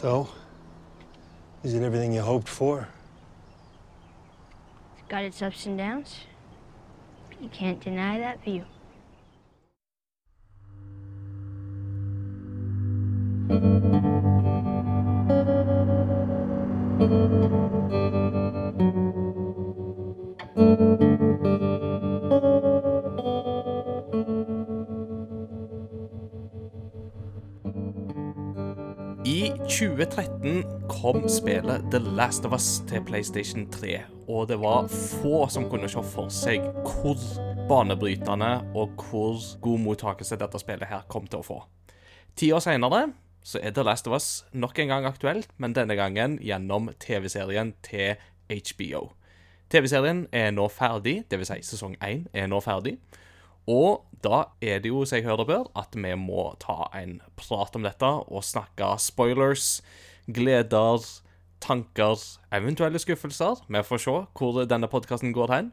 So, is it everything you hoped for? It's got its ups and downs. You can't deny that view. Kom spillet The Last of Us til PlayStation 3, og det var få som kunne se for seg hvor banebrytende og hvor god mottakelse dette spillet her kom til å få. Ti år senere så er The Last of Us nok en gang aktuelt, men denne gangen gjennom TV-serien til HBO. TV-serien er nå ferdig, dvs. Si sesong én er nå ferdig. Og da er det jo, som jeg hører bør, at vi må ta en prat om dette og snakke spoilers, gleder, tanker, eventuelle skuffelser. Vi får se hvor denne podkasten går hen.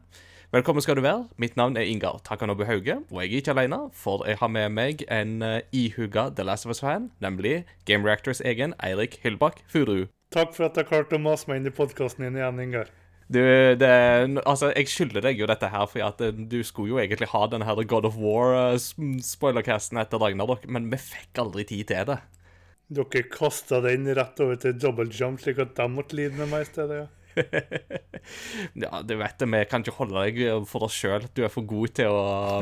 Velkommen skal du være. Mitt navn er Ingar Takanobu Hauge, og jeg er ikke alene, for jeg har med meg en uh, ihuga The Last of Us-fan, nemlig Game Reactors egen Eirik Hyllbakk Furu. Takk for at jeg klarte å mase meg inn i podkasten din igjen, Ingar. Du, det, altså, jeg skylder deg jo dette her, for at eh, du skulle jo egentlig ha denne her God of War-spoilercasten etter Ragnarok, men vi fikk aldri tid til det. Dere kasta den rett over til double jump, slik at de måtte lide med meg i stedet? ja. ja, du vet det, vi kan ikke holde deg for oss sjøl. Du er for god til å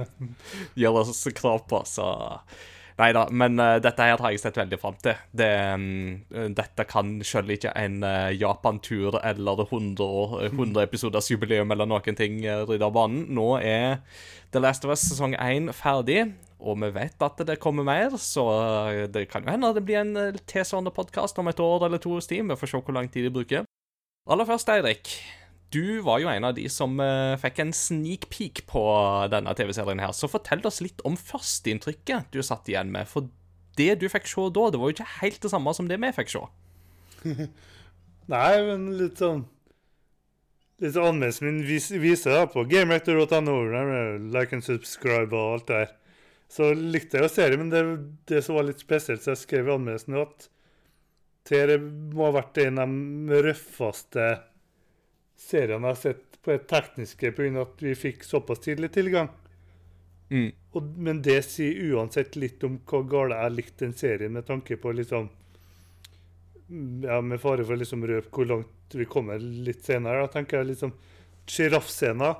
gjøre oss krav på, så Nei da, men uh, dette her har jeg sett veldig fram til. Det, um, dette kan selv ikke en uh, Japan-tur eller 100, 100 episoders jubileum eller noen ting uh, rydde av banen. Nå er The Last of Us sesong 1 ferdig, og vi vet at det kommer mer, så det kan jo hende det blir en tilsvarende podkast om et år eller to hos tid. Vi får se hvor lang tid de bruker. Aller først, Eirik. Du var jo en av de som uh, fikk en sneak peek på denne TV-serien her. Så fortell oss litt om førsteinntrykket du satt igjen med. For det du fikk se da, det var jo ikke helt det samme som det vi fikk se. Nei, men litt sånn Litt anmeldelsen min vis, viser da på gamerector.no, like and subscribe og alt det der. Så likte jeg jo serien, men det, det som var litt spesielt, så jeg skrev i anmeldelsen at Tere må ha vært en av de røffeste seriene jeg har sett på det tekniske pga. at vi fikk såpass tidlig tilgang. Mm. Og, men det sier uansett litt om hvor galt jeg likte den serien, med tanke på liksom ja, Med fare for liksom røp hvor langt vi kommer litt senere. Da tenker jeg liksom Sjiraffscena.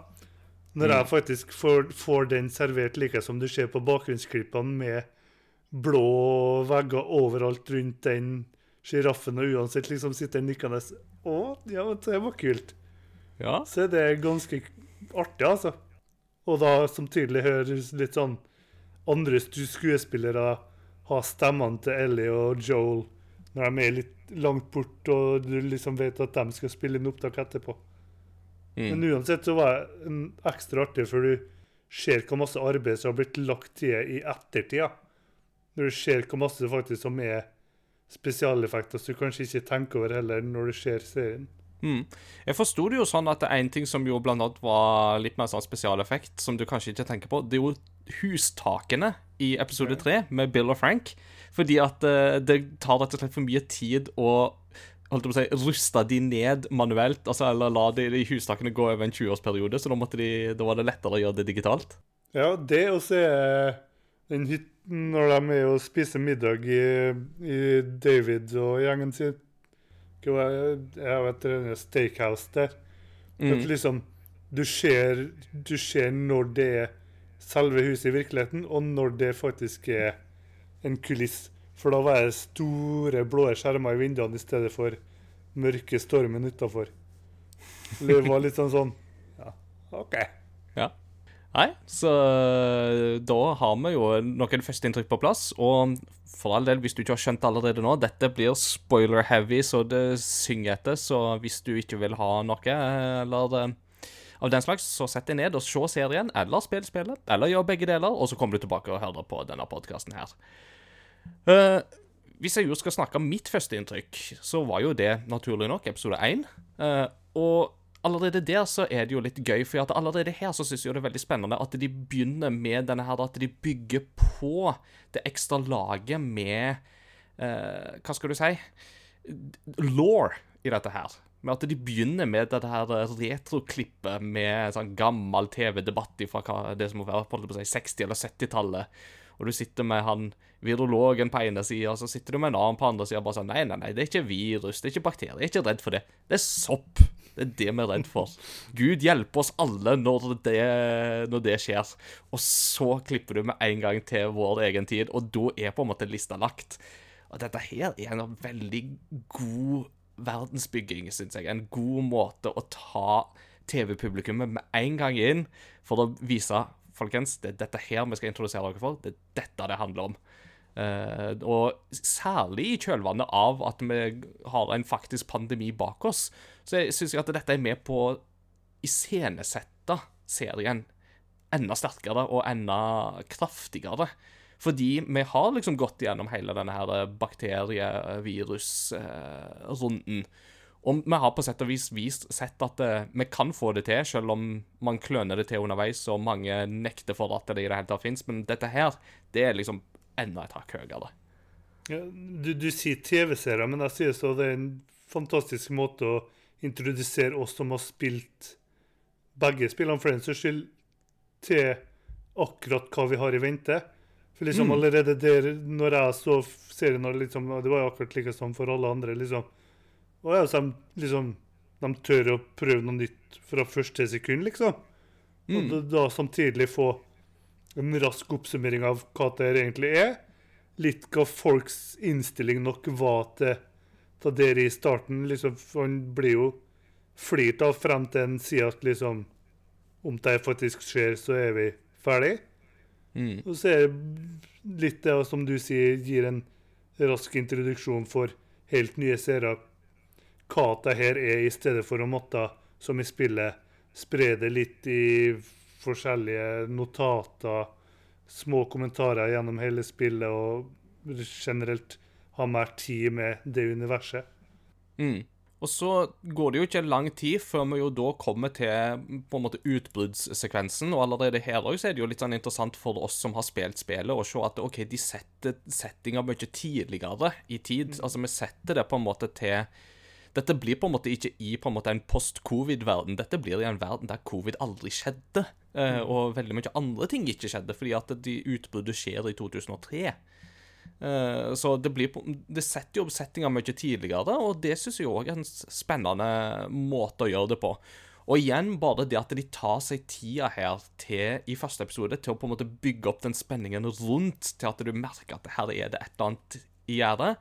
Når jeg faktisk får, får den servert like som du ser på bakgrunnsklippene, med blå vegger overalt rundt den sjiraffen, og uansett liksom sitter nikkende Å, ja, det var kult. Ja. Så det er ganske artig, altså. Og da som tydelig høres litt sånn andre skuespillere ha stemmene til Ellie og Joel når de er litt langt bort, og du liksom vet at de skal spille inn opptak etterpå. Mm. Men uansett så var det ekstra artig, for du ser hvor masse arbeid som har blitt lagt til i ettertida. Når du ser hvor masse faktisk som er spesialeffekter som du kanskje ikke tenker over heller når du ser serien. Mm. Jeg forsto det jo sånn at det er en ting som jo blant annet var litt mer sånn spesialeffekt, som du kanskje ikke tenker på, det er jo hustakene i episode tre med Bill og Frank. Fordi at uh, det tar rett og slett for mye tid å holdt på å si, rusta de ned manuelt, altså, eller la de, de hustakene gå over en 20-årsperiode, så da, måtte de, da var det lettere å gjøre det digitalt. Ja, det å se den hytten når de er og spiser middag i, i David og gjengen sin jeg vet det, er steakhouse der. Mm. At liksom du ser, du ser når det er selve huset i virkeligheten, og når det faktisk er en kuliss. For da var det store, blå skjermer i vinduene i stedet for mørke stormen utafor. Det var litt sånn sånn Ja, OK. Ja. Nei, så da har vi jo noen førsteinntrykk på plass. Og for all del, hvis du ikke har skjønt allerede nå, dette blir spoiler-heavy, så det synger etter. Så hvis du ikke vil ha noe eller av den slags, så sett deg ned og se serien, eller spill spillet, eller gjør begge deler, og så kommer du tilbake og hører på denne podkasten her. Uh, hvis jeg jo skal snakke om mitt førsteinntrykk, så var jo det naturlig nok episode én. Uh, og allerede der så er det jo litt gøy, for allerede her så syns jeg det er veldig spennende at de begynner med denne her, at de bygger på det ekstra laget med uh, Hva skal du si? Law i dette her. Med at de begynner med dette her retroklippet med sånn gammel TV-debatt fra det som må være på 60- eller 70-tallet. Og du sitter med han virologen på ene sida, så sitter du med en annen på andre sida. Bare sånn Nei, nei, nei, det er ikke virus, det er ikke bakterier. Jeg er ikke redd for det. Det er sopp. Det er det vi er redd for. Gud hjelpe oss alle når det, når det skjer. Og så klipper du med en gang til vår egen tid, og da er på en måte lista lagt. Og dette her er en veldig god verdensbygging, syns jeg. En god måte å ta TV-publikummet med en gang inn for å vise Folkens, det er dette her vi skal introdusere dere for. Det er dette det handler om. Uh, og særlig i kjølvannet av at vi har en faktisk pandemi bak oss, så syns jeg at dette er med på å iscenesette serien enda sterkere og enda kraftigere. Fordi vi har liksom gått gjennom hele denne her bakterievirusrunden. Og vi har på sett og vis vist, sett at uh, vi kan få det til, selv om man kløner det til underveis, og mange nekter for at det i det hele tatt fins. Men dette her, det er liksom enda et hakk høyere. Ja, du, du sier TV-serier, men jeg sier så det er en fantastisk måte å introdusere oss som har spilt begge spillene for den saks skyld, til akkurat hva vi har i vente. For liksom allerede der, når jeg så serien, liksom, det var jo akkurat like som for alle andre, liksom Og ja, så de, liksom, de tør å prøve noe nytt fra første sekund, liksom. Og da, da samtidig få en rask oppsummering av hva det egentlig er. Litt hva folks innstilling nok var til, dere i starten. Liksom, for han blir jo flirt av frem til en sier at liksom Om det faktisk skjer, så er vi ferdig. Mm. Og så er det litt det som du sier, gir en rask introduksjon for helt nye seere hva det her er, i stedet for å måtte, som i spillet, spre det litt i forskjellige notater, små kommentarer gjennom hele spillet, og generelt ha mer tid med det universet. Mm. Og så går det jo ikke lang tid før vi jo da kommer til på en måte utbruddssekvensen. Og allerede her også er det jo litt sånn interessant for oss som har spilt spillet, å se at ok, de setter settinga mye tidligere i tid. Altså vi setter det på en måte til Dette blir på en måte ikke i på en en post-covid-verden. Dette blir i en verden der covid aldri skjedde. eh, Og veldig mye andre ting ikke skjedde, fordi at de utbruddet skjer i 2003. Eh, så det, blir det setter jo opp settinga mye tidligere, og det syns jeg òg er en spennende måte å gjøre det på. Og igjen, bare det at de tar seg tida her til, i første episode til å på en måte bygge opp den spenningen rundt, til at du merker at her er det et eller annet i gjære,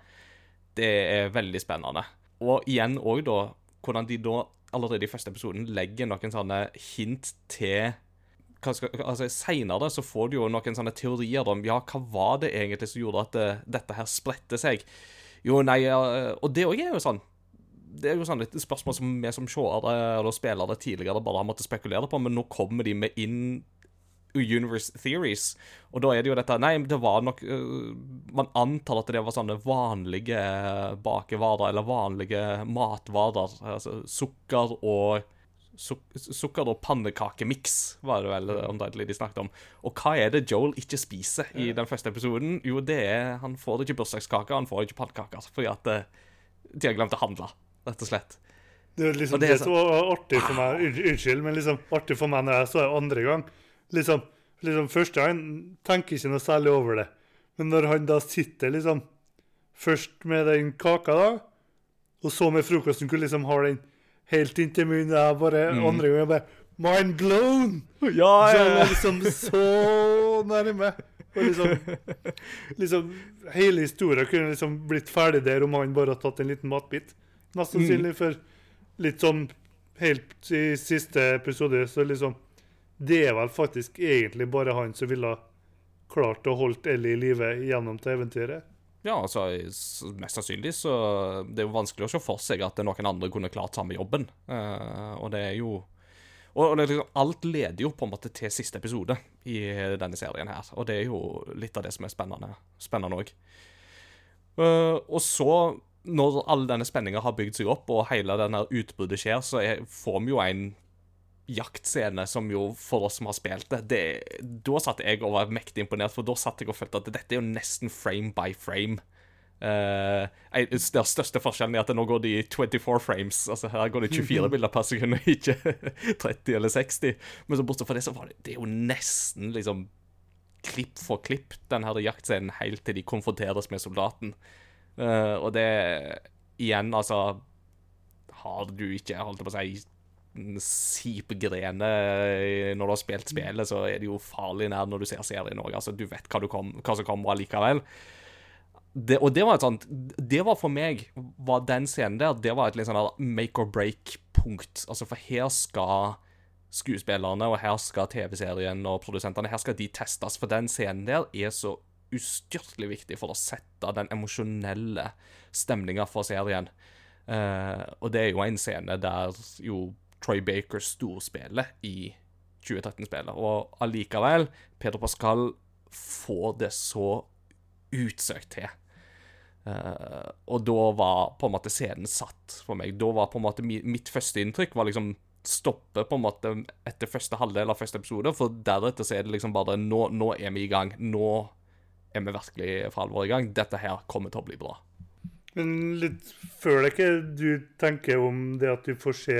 det er veldig spennende. Og igjen òg, da, hvordan de da allerede i første episoden legger noen sånne hint til skal, altså Seinere så får du jo noen sånne teorier om ja, hva var det egentlig som gjorde at det, dette her spredte seg. Jo, nei, Og det òg er jo sånn Det er jo sånn et spørsmål som vi som seere eller spillere tidligere bare har måttet spekulere på, men nå kommer de med inn universe theories. Og da er det jo dette Nei, det var nok øh, Man antar at det var sånne vanlige bakevarer, eller vanlige matvarer. Altså sukker og suk Sukker- og pannekakemiks, var det vel omtrentlig de snakket om. Og hva er det Joel ikke spiser i den første episoden? Jo, det er Han får ikke bursdagskake, han får ikke pannekaker, fordi at øh, de har glemt å handle, rett og slett. Det liksom Og det det, er som var artig for meg unnskyld, men liksom artig for meg når jeg så det andre gang. Liksom, liksom Første gang tenker ikke noe særlig over det. Men når han da sitter liksom Først med den kaka, da, og så med frokosten, hvor liksom har den helt inntil munnen. Jeg bare andre gang jeg bare Mind blown! Ja, Så han er liksom så nærme. Og liksom, liksom Hele historien kunne liksom blitt ferdig der om han bare hadde tatt en liten matbit. Mest sannsynlig for litt sånn helt i siste episode, så liksom Det er vel faktisk egentlig bare han som ville klart å holde Ellie i live gjennom til eventyret. Ja, altså, mest sannsynlig så Det er jo vanskelig å se for seg at noen andre kunne klart samme jobben. Uh, og det er jo Og det liksom, alt leder jo på en måte til siste episode i denne serien her. Og det er jo litt av det som er spennende Spennende òg. og så, når all denne spenninga har bygd seg opp, og hele denne utbruddet skjer, så er, får vi jo en jaktscene som jo, for oss som har spilt det, det Da satt jeg og var mektig imponert, for da satt jeg og følte at dette er jo nesten frame by frame Uh, den største forskjellen er at nå går det i 24 frames. Altså Her går det 24 bilder per sekund, og ikke 30 eller 60. Men så bortsett fra det, så var det, det er jo nesten liksom klipp for klipp, den her jaktscenen, helt til de konfronteres med soldaten. Uh, og det Igjen, altså Har du ikke, holdt jeg på å si sipgrene når du har spilt spillet, så er det jo farlig nær når du ser serien òg. Altså, du vet hva, du kom, hva som kommer allikevel. Det, og det var et sånt Det var for meg var Den scenen der Det var et litt sånn make or break-punkt. Altså, for her skal skuespillerne, og her skal TV-serien og produsentene Her skal de testes, for den scenen der er så ustyrtelig viktig for å sette den emosjonelle stemninga for serien. Uh, og det er jo en scene der jo Troy Baker storspiller i 2013-spillet. Og allikevel, Peder Pascal får det så utsøkt til. Uh, og da var på en måte scenen satt for meg. Da var på en måte mi, Mitt første inntrykk var liksom stoppe på en måte etter første halvdel av første episode, for deretter så er det liksom bare Nå, nå er vi i gang. Nå er vi virkelig for alvor i gang. Dette her kommer til å bli bra. Men litt før det ikke du tenker om det at du får se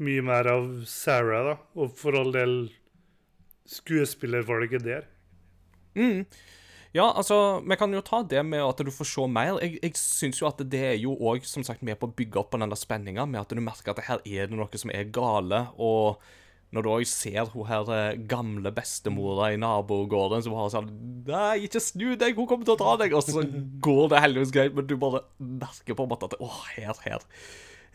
mye mer av Sarah, da, og for all del skuespillervalget der. Mm. Ja, altså, vi kan jo ta det med at du får se mer. Jeg, jeg syns jo at det er jo òg, som sagt, med på å bygge opp på den der spenninga, med at du merker at her er det noe som er gale. Og når du òg ser hun her eh, gamle bestemora i nabogården som har sånn Nei, ikke snu deg, hun kommer til å ta deg! Og så går det heldigvis greit, men du bare merker på en måte at Å, her, her.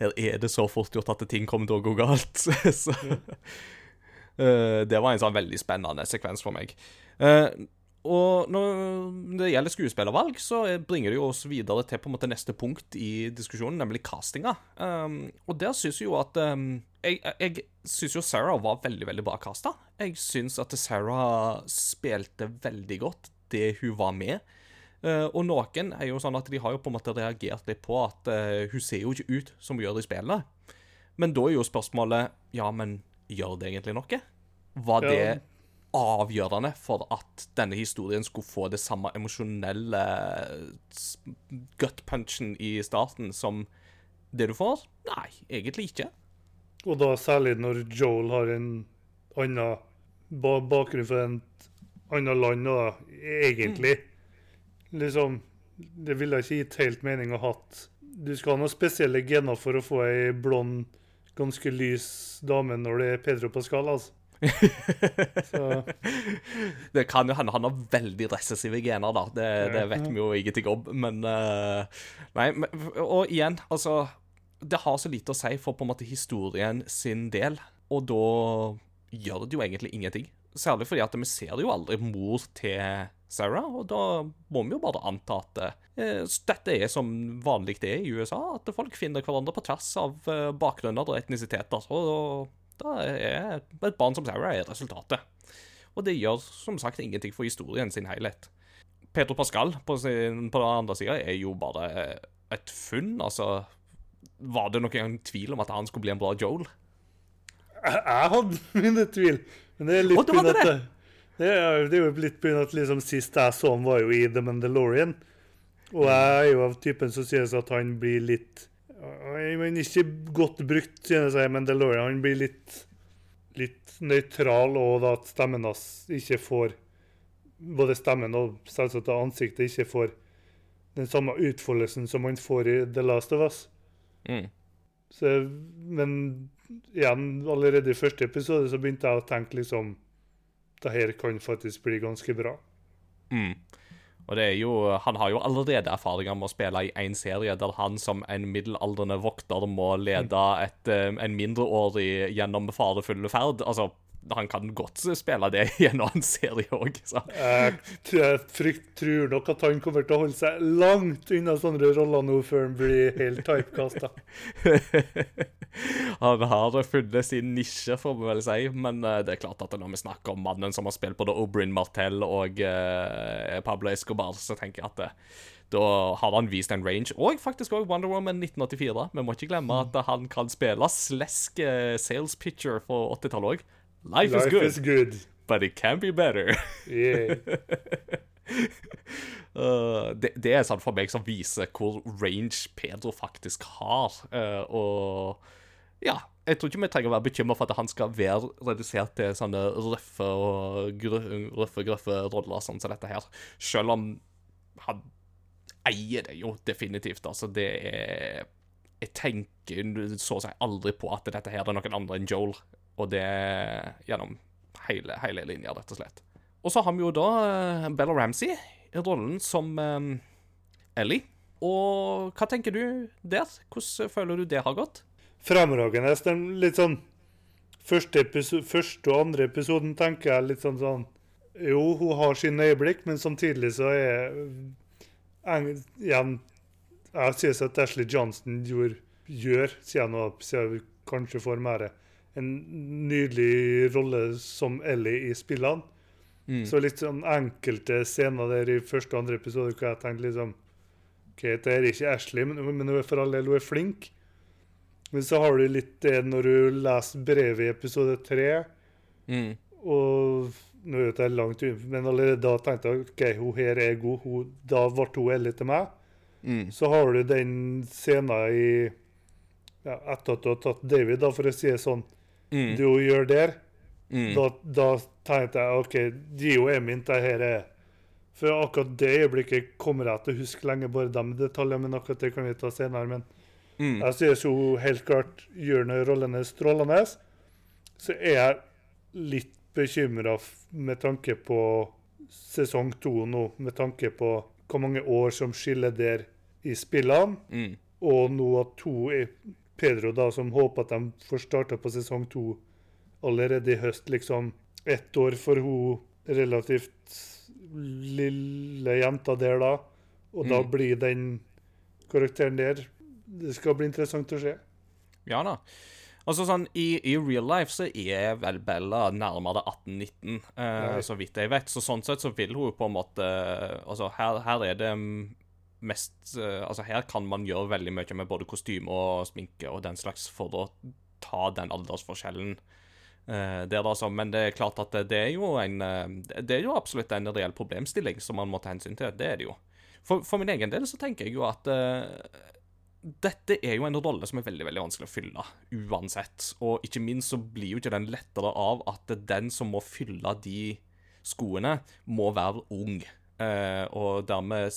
Her er det så fort gjort at ting kommer til å gå galt. så uh, Det var en sånn veldig spennende sekvens for meg. Uh, og når det gjelder skuespillervalg, så bringer det jo oss videre til på en måte neste punkt i diskusjonen, nemlig castinga. Um, og der syns jeg jo at um, Jeg, jeg syns jo Sarah var veldig, veldig bra casta. Jeg syns at Sarah spilte veldig godt det hun var med. Uh, og noen er jo sånn at de har jo på en måte reagert litt på at uh, hun ser jo ikke ut som hun gjør i spillet. Men da er jo spørsmålet Ja, men gjør det egentlig noe? Var det avgjørende for at denne historien skulle få det samme emosjonelle s- gut-punchen i starten som det du får? Nei, egentlig ikke. Og da særlig når Joel har en annen bakgrunn for et annet land, da, egentlig. Liksom Det ville ikke gitt helt mening å hatt Du skal ha noen spesielle gener for å få ei blond, ganske lys dame når det er Pedro Pascal, altså. Så Det kan jo hende han har veldig recessive gener, da. Det, det vet vi jo ingenting om. Men eh, Nei, og igjen, altså Det har så lite å si for på en måte historien sin del, og da gjør det jo egentlig ingenting. Særlig fordi at vi ser jo aldri mor til Sarah, og da må vi jo bare anta at eh, dette er som vanlig det er i USA, at folk finner hverandre på tvers av eh, bakgrunner og etnisiteter. Og da er et barn som Sarah er resultatet. Og det gjør som sagt ingenting for historien sin helhet. Pedro Pascal på, sin, på den andre sida er jo bare et funn. Altså Var det noen gang tvil om at han skulle bli en bra Joel? jeg hadde mine tvil. Men det er litt det? at det, er, det er jo litt av at liksom, sist jeg så han var jo i The Mandalorian. Og jeg er jo av typen som synes at han blir litt Men Ikke godt brukt, synes jeg, Mandalorian. Han blir litt, litt nøytral, og da at stemmen hans ikke får Både stemmen og selvsagt ansiktet ikke får den samme utfoldelsen som han får i The Last of Us. Mm. Så, men igjen, allerede i første episode så begynte jeg å tenke liksom Det her kan faktisk bli ganske bra. Mm. Og det er jo, Han har jo allerede erfaringer med å spille i én serie der han som en middelaldrende vokter må lede et, eh, en mindreårig gjennom farefulle ferd. Altså, han kan godt spille det i en annen serie òg. Jeg, frykt, tror nok at han kommer til å holde seg langt unna sånne roller nå før han blir helt typecasta. Han har funnet sin nisje, får vi vel si. Men eh, det er klart at når vi snakker om mannen som har spilt både Oberyn Martell og eh, Pablo Escobar, så tenker jeg at det, da har han vist en range. Og faktisk òg Wonder Woman 1984. Vi må ikke glemme at han kan spille slesk eh, sales pitcher for 80-tallet òg. Life, is Life good, is good. but it can be better. Yeah. Uh, det, det er sånn for meg som viser hvor range Pedro faktisk har. Uh, og ja, jeg tror ikke vi trenger å være bekymra for at han skal være redusert til sånne røffe og røffe, grøffe roller sånn som dette her. Selv om han eier det jo definitivt. Altså, det er Jeg tenker så å si aldri på at dette her er noen andre enn Joel, og det gjennom hele, hele linja, rett og slett. Og så har vi jo da eh, Bella Ramsey i rollen som eh, Ellie. Og hva tenker du der? Hvordan føler du det har gått? Fremragende. Litt sånn første, episode, første og andre episoden tenker jeg litt sånn sånn Jo, hun har sine øyeblikk, men samtidig så er jeg, igjen Jeg synes at Ashley Johnson gjør, gjør, hun siden kanskje får mer, en nydelig rolle som Ellie i spillene. Så litt sånn enkelte scener der i første og andre episode hvor jeg tenkte liksom OK, det er ikke Ashley, men, men hun er for all del hun er flink. Men så har du litt det når du leser brevet i episode tre, Mm. og nå er det langt men allerede da tenkte jeg OK, hun her er god. Hun, da ble hun Ellie til meg. Mm. Så har du den scenen i ja, Etter at du har tatt David, da, for å si det sånn, Mm. hun gjør der, Mm. da, da tenkte jeg OK, Gio er min, det her er For akkurat det øyeblikket kommer jeg til å huske lenge, bare de detaljene, men akkurat det kan vi ta senere. Men Mm. jeg synes jo helt klart gjør rollene strålende. Så er jeg litt bekymra med tanke på sesong to nå, med tanke på hvor mange år som skiller der i spillene. Mm. Og nå at to er Pedro, da, som håper at de får starta på sesong to allerede i høst, liksom ett år for hun relativt lille jenta der da. Og da Mm. blir den karakteren der Det skal bli interessant å se. Ja da. Altså sånn, i, I real life så er vel Bella nærmere 18-19, eh, så vidt jeg vet. Så sånn sett så vil hun på en måte Altså, her, her er det mest eh, Altså, her kan man gjøre veldig mye med både kostyme og sminke og den slags for å ta den aldersforskjellen eh, der, altså. Men det er klart at det, det er jo en eh, Det er jo absolutt en reell problemstilling som man må ta hensyn til. Det er det jo. For, for min egen del så tenker jeg jo at uh, dette er jo en rolle som er veldig veldig vanskelig å fylle, uansett. Og ikke minst så blir jo ikke den lettere av at den som må fylle de skoene, må være ung. Eh, og dermed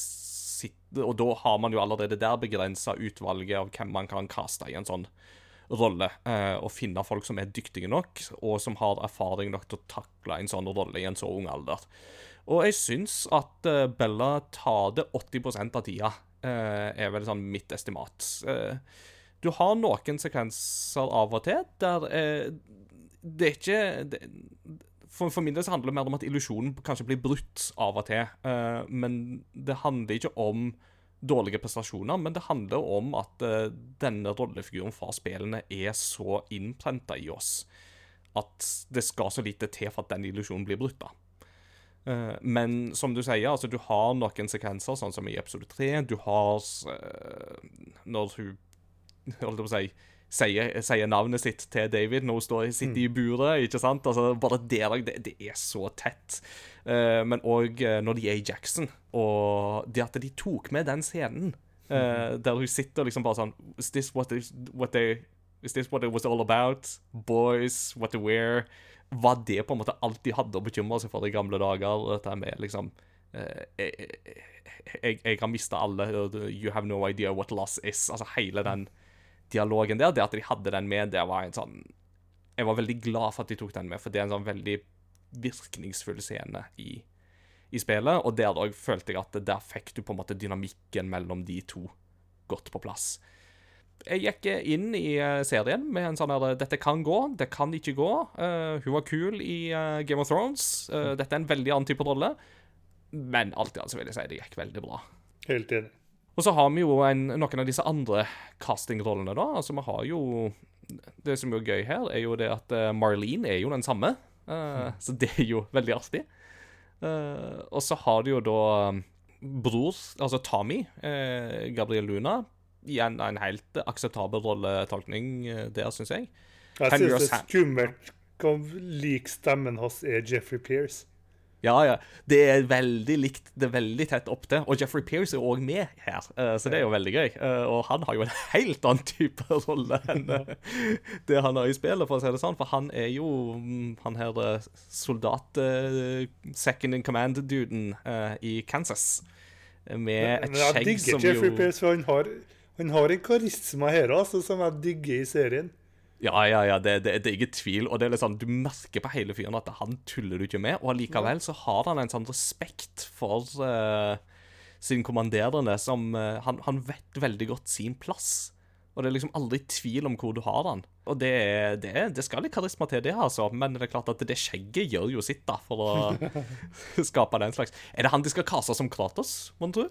sitte, Og da har man jo allerede der begrensa utvalget av hvem man kan kaste i en sånn rolle. Eh, og finne folk som er dyktige nok, og som har erfaring nok til å takle en sånn rolle i en så ung alder. Og jeg syns at eh, Bella tar det 80 av tida, eh, er vel sånn mitt estimat. Du har noen sekvenser av og til der det er ikke det, for, for min del så handler det mer om at illusjonen kanskje blir brutt av og til. Uh, men det handler ikke om dårlige prestasjoner, men det handler om at uh, denne rollefiguren fra spillene er så innprenta i oss at det skal så lite til for at den illusjonen blir brutt. da. Eh, men som du sier, altså du har noen sekvenser, sånn som i episode tre. Du har uh, når hun holdt på å si sier, sier navnet sitt til David når hun står, sitter i buret. ikke sant? Altså, Bare der det, det er så tett. Uh, men òg når de er i Jackson, og det at de tok med den scenen uh, der hun sitter liksom bare sånn Is this what, they, what they Is this what it was all about? Boys, what to wear? Var det på en måte alt de hadde å bekymre seg for i gamle dager? Dette med liksom eh, jeg, jeg, jeg har mista alle. You have no idea what loss is. Altså hele den dialogen der. Det at de hadde den med, det var en sånn Jeg var veldig glad for at de tok den med, for det er en sånn veldig virkningsfull scene i, i spillet. Og der òg følte jeg at der fikk du på en måte dynamikken mellom de to godt på plass jeg gikk inn i eh, serien med en sånn her Dette kan gå, det kan ikke gå. Uh, hun var kul i uh, Game of Thrones. Uh, dette er en veldig annen type rolle. Men alt i alt så vil jeg si det gikk veldig bra. Helt enig. Og så har vi jo en, noen av disse andre castingrollene, da. Altså, vi har jo Det som er gøy her, er jo det at eh, Marlene er jo den samme. Eh, Så det er jo veldig artig. Uh, og så har du jo da eh, bror, altså Tommy, eh, Gabriel Luna. Igjen en helt akseptabel rolletolkning der, syns jeg. Jeg syns synes det er skummelt hvor lik stemmen hans er Jeffrey Pierce. Ja, ja. Det er veldig likt. Det er veldig tett opp til. Og Jeffrey Pearce er òg med her, eh, så det er jo veldig gøy. Eh, Og han har jo en helt annen type rolle enn eh, det han har i spillet, for å si det sånn. For han er jo mm, han her eh, soldat eh, second in command-duden i Kansas. Med et jeg skjegg digger som jo Jeffrey Pierce, for han har, han har en karisma her altså, som jeg digger i serien. Ja, ja, ja, det, det, det er ikke tvil. Og det er sånn, du merker på hele fyren at han tuller du ikke med. Og allikevel så har han en sånn respekt for uh, sin kommanderende som uh, han, han vet veldig godt sin plass. Og det er liksom aldri tvil om hvor du har han. Og det, det, det skal litt karisma til, det, altså. Men det er klart at det skjegget gjør jo sitt, da, for å skape den slags Er det han de skal kase som Kratos, mon tro?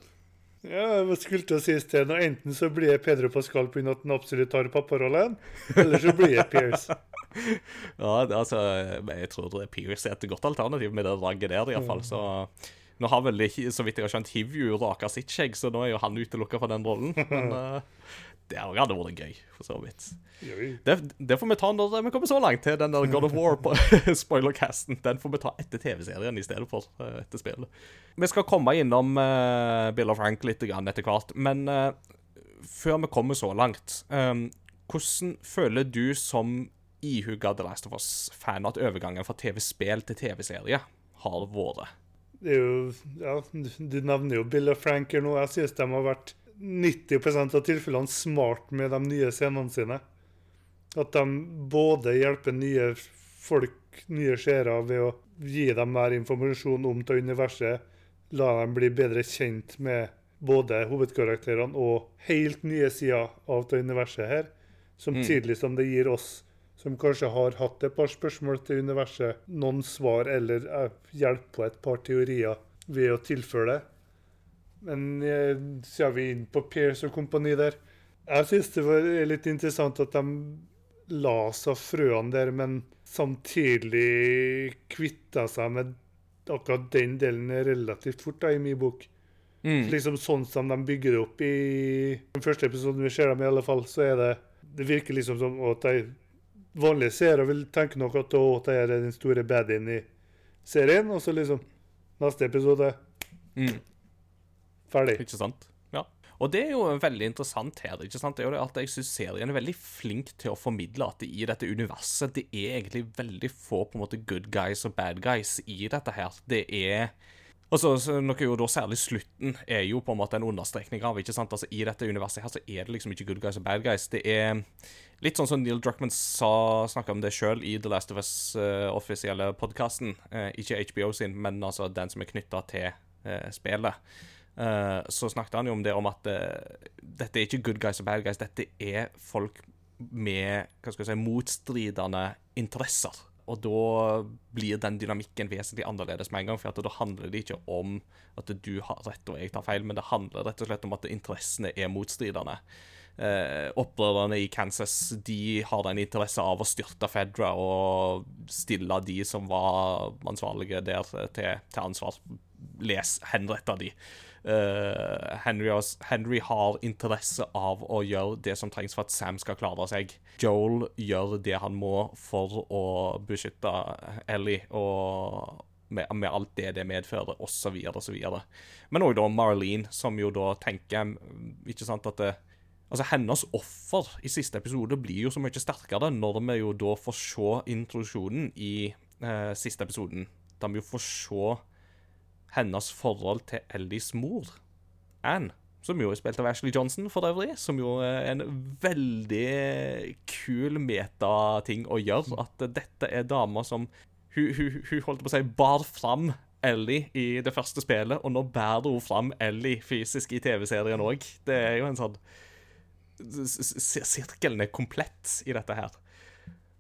Ja, jeg skulle til å si i stedet, og Enten så blir jeg Pedro Pascal pga. at han absolutt tar papparollen, eller så blir jeg Pierce. Ja, altså, jeg tror det er Pierce er et godt alternativ med det draget der, iallfall. Så nå har vel ikke, så vidt jeg har skjønt, Hivju raka sitt skjegg, så nå er jo han utelukka fra den rollen. Men eh, det hadde vært gøy, for så vidt. Det, det får vi ta når vi kommer så langt til den der God of War på spoilercasten. Den får vi ta etter TV-serien i stedet for eh, etter spillet. Vi skal komme innom uh, Bill og Frank litt etter hvert, men uh, før vi kommer så langt um, Hvordan føler du som ihuga The Last of Us-fan at overgangen fra TV-spill til TV-serie har vært? Det er jo, ja, Du nevner jo Bill og Frank her nå. Jeg synes de har vært 90% av tilfellene smart med de nye scenene sine. At de både hjelper nye folk, nye seere, ved å gi dem mer informasjon om det universet, la dem bli bedre kjent med både hovedkarakterene og helt nye sider av det universet her, samtidig som det gir oss som kanskje har hatt et par spørsmål til universet, noen svar eller eh, hjelp på et par teorier ved å tilføre det. Men eh, så er vi inn på Pierce og kompani der. Jeg syns det var litt interessant at de la seg frøene der, men samtidig kvitta seg med akkurat den delen relativt fort, da, i min bok. Liksom sånn som de bygger det opp i den første episoden vi ser dem i, alle fall, så er det Det virker liksom som at de vanlige seere vil tenke nok at de er den store badien i serien, og så liksom Neste episode Mm. Ferdig. Ikke sant? Ja. Og det er jo veldig interessant her. ikke sant? Det er jo det at Jeg syns serien er veldig flink til å formidle at i dette universet det er egentlig veldig få på en måte good guys og bad guys i dette her. Det er Altså, så Noe jo da særlig slutten er jo på en måte en understrekning av. ikke sant? Altså, I dette universet her så er det liksom ikke good guys og bad guys. Det er litt sånn som Neil Druckmann sa, snakka om det sjøl i The Last of Us uh, offisielle podkasten. ikke HBO sin, men altså den som er knytta til uh, spillet. Eh, så snakket han jo om det om at uh, dette er ikke good guys og bad guys. Dette er folk med hva skal jeg si, motstridende interesser. Og da blir den dynamikken vesentlig annerledes med en gang. For da handler det ikke om at du har rett og jeg tar feil, men det handler rett og slett om at interessene er motstridende. Eh, opprørerne i Kansas de har en interesse av å styrte Fedra og stille de som var ansvarlige der, til, til ansvar. Les, henrette de. Eh, Henry, Henry har interesse av å gjøre det som trengs for at Sam skal klare seg. Joel gjør det han må for å beskytte Ellie og med, med alt det det medfører, osv., osv. Men òg da Marlene, som jo da tenker Ikke sant at det, Altså, Hennes offer i siste episode blir jo så mye sterkere når vi jo da får se introduksjonen i eh, siste episoden. Da vi jo får se hennes forhold til Ellies mor, Anne. Som jo er spilt av Ashley Johnson, for øvrig. Som jo er en veldig kul metating å gjøre. At dette er dama som Hun, hun, hun holdt på å si bar fram Ellie i det første spillet, og nå bærer hun fram Ellie fysisk i TV-serien òg. Det er jo en sånn Sirkelen er komplett i dette her.